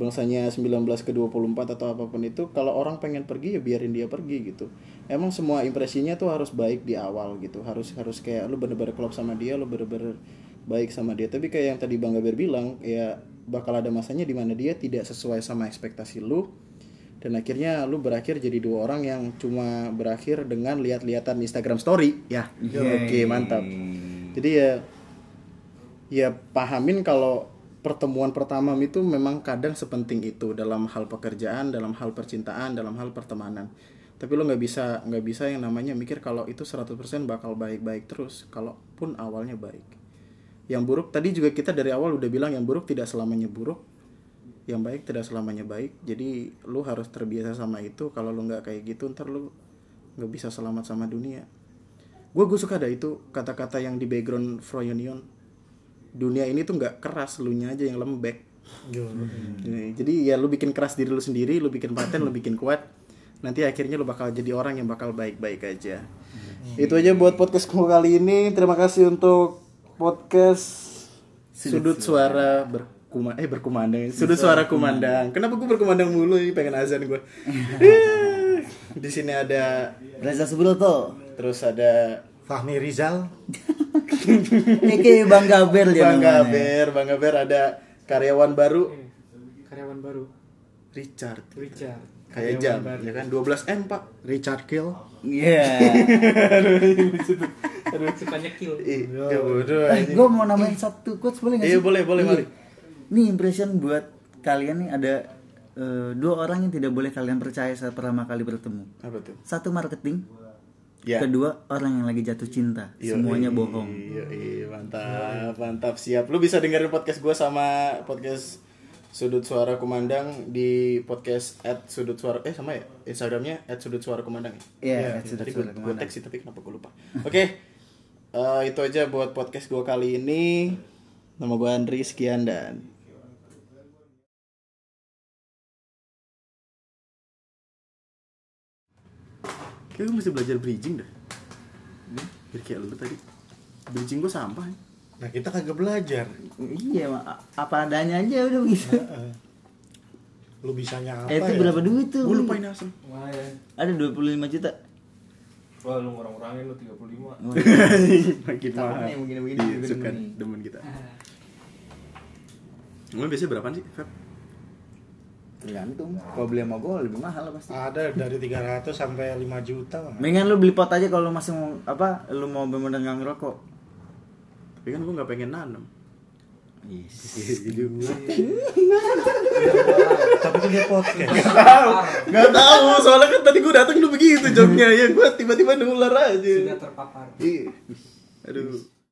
bangsanya 19 ke 24 atau apa pun itu kalau orang pengen pergi ya biarin dia pergi gitu. Emang semua impresinya tuh harus baik di awal gitu. Harus harus kayak lu bener-bener klop sama dia lu bener-bener baik sama dia. Tapi kayak yang tadi bang Gaber bilang ya bakal ada masanya di mana dia tidak sesuai sama ekspektasi lu dan akhirnya lu berakhir jadi dua orang yang cuma berakhir dengan lihat-lihatan Instagram story. Ya oke mantap. Jadi ya ya pahamin kalau pertemuan pertama itu memang kadang sepenting itu dalam hal pekerjaan dalam hal percintaan dalam hal pertemanan. Tapi lo nggak bisa nggak bisa yang namanya mikir kalau itu 100% bakal baik-baik terus kalaupun awalnya baik. Yang buruk tadi juga kita dari awal udah bilang yang buruk tidak selamanya buruk yang baik tidak selamanya baik. Jadi lu harus terbiasa sama itu kalau lu nggak kayak gitu ntar lu nggak bisa selamat sama dunia. Gue gue suka ada itu kata-kata yang di background Froyonion dunia ini tuh nggak keras lu nya aja yang lembek. Jadi- jadi ya lu bikin keras diri lu sendiri lu bikin paten lu bikin kuat nanti akhirnya lu bakal jadi orang yang bakal baik-baik aja. Itu aja buat podcast gue kali ini. Terima kasih untuk podcast sudut suara. Berkuma eh berkumandang. Sudut suara kumandang. Kenapa gue berkumandang mulu? Ini pengen azan gue di sini ada Reza Subroto. Terus ada Fahmi Rizal. Ini Bang Gaber dia Bang namanya. Gaber Bang Gaber ada karyawan baru. Karyawan baru. Richard. Richard. Kayak jam ya kan? 12 m pak. Richard Kill. Iya. aduh sukanya kill. Ih, ya bodoh Eh, gue mau namain satu quotes boleh nggak Iya, sih? boleh, boleh, Iya. boleh. Ini impression buat kalian nih ada eh, dua orang yang tidak boleh kalian percaya saat pertama kali bertemu. apa tuh? Satu marketing, ya kedua orang yang lagi jatuh cinta. Iya, Semuanya bohong. Iya, iya, mantap, mantap, siap. Lu bisa dengerin podcast gue sama podcast Sudut Suara Kumandang di podcast at Sudut Suara eh sama ya Instagramnya at Sudut Suara Kumandang ya. Iya, Sudut tadi gue Kumandang. teks sih tapi kenapa gue lupa. Oke, eh, itu aja buat podcast gue kali ini. Nama gue Andri sekian dan Kayak gue mesti belajar bridging dah. Biar kayak lu tadi. Bridging gue sampah. ya. nah kita kagak belajar Iya, apa adanya aja udah bisa. Heeh. lu bisanya apa Eh, itu ya? berapa duit tuh? Gue lupain asem. lumayan Ada 25 juta. Wah lu ngurang-ngurangin lu 35 Makin Cakep mahal. nih, begini-begini Iya, demen kita. Emang biasanya berapaan sih, Feb? Tergantung. Kalau beli sama gue lebih mahal pasti. Ada dari 300 sampai 5 juta. Mendingan lu beli pot aja kalau lu masih mau apa? Lu mau bener nggak ngerokok. Tapi kan gue nggak pengen nanam. Yes. Tapi tuh dia podcast. Gak tahu, soalnya kan tadi gue datang lu begitu joknya ya gue tiba-tiba nular aja. Sudah terpapar. Iya. Aduh.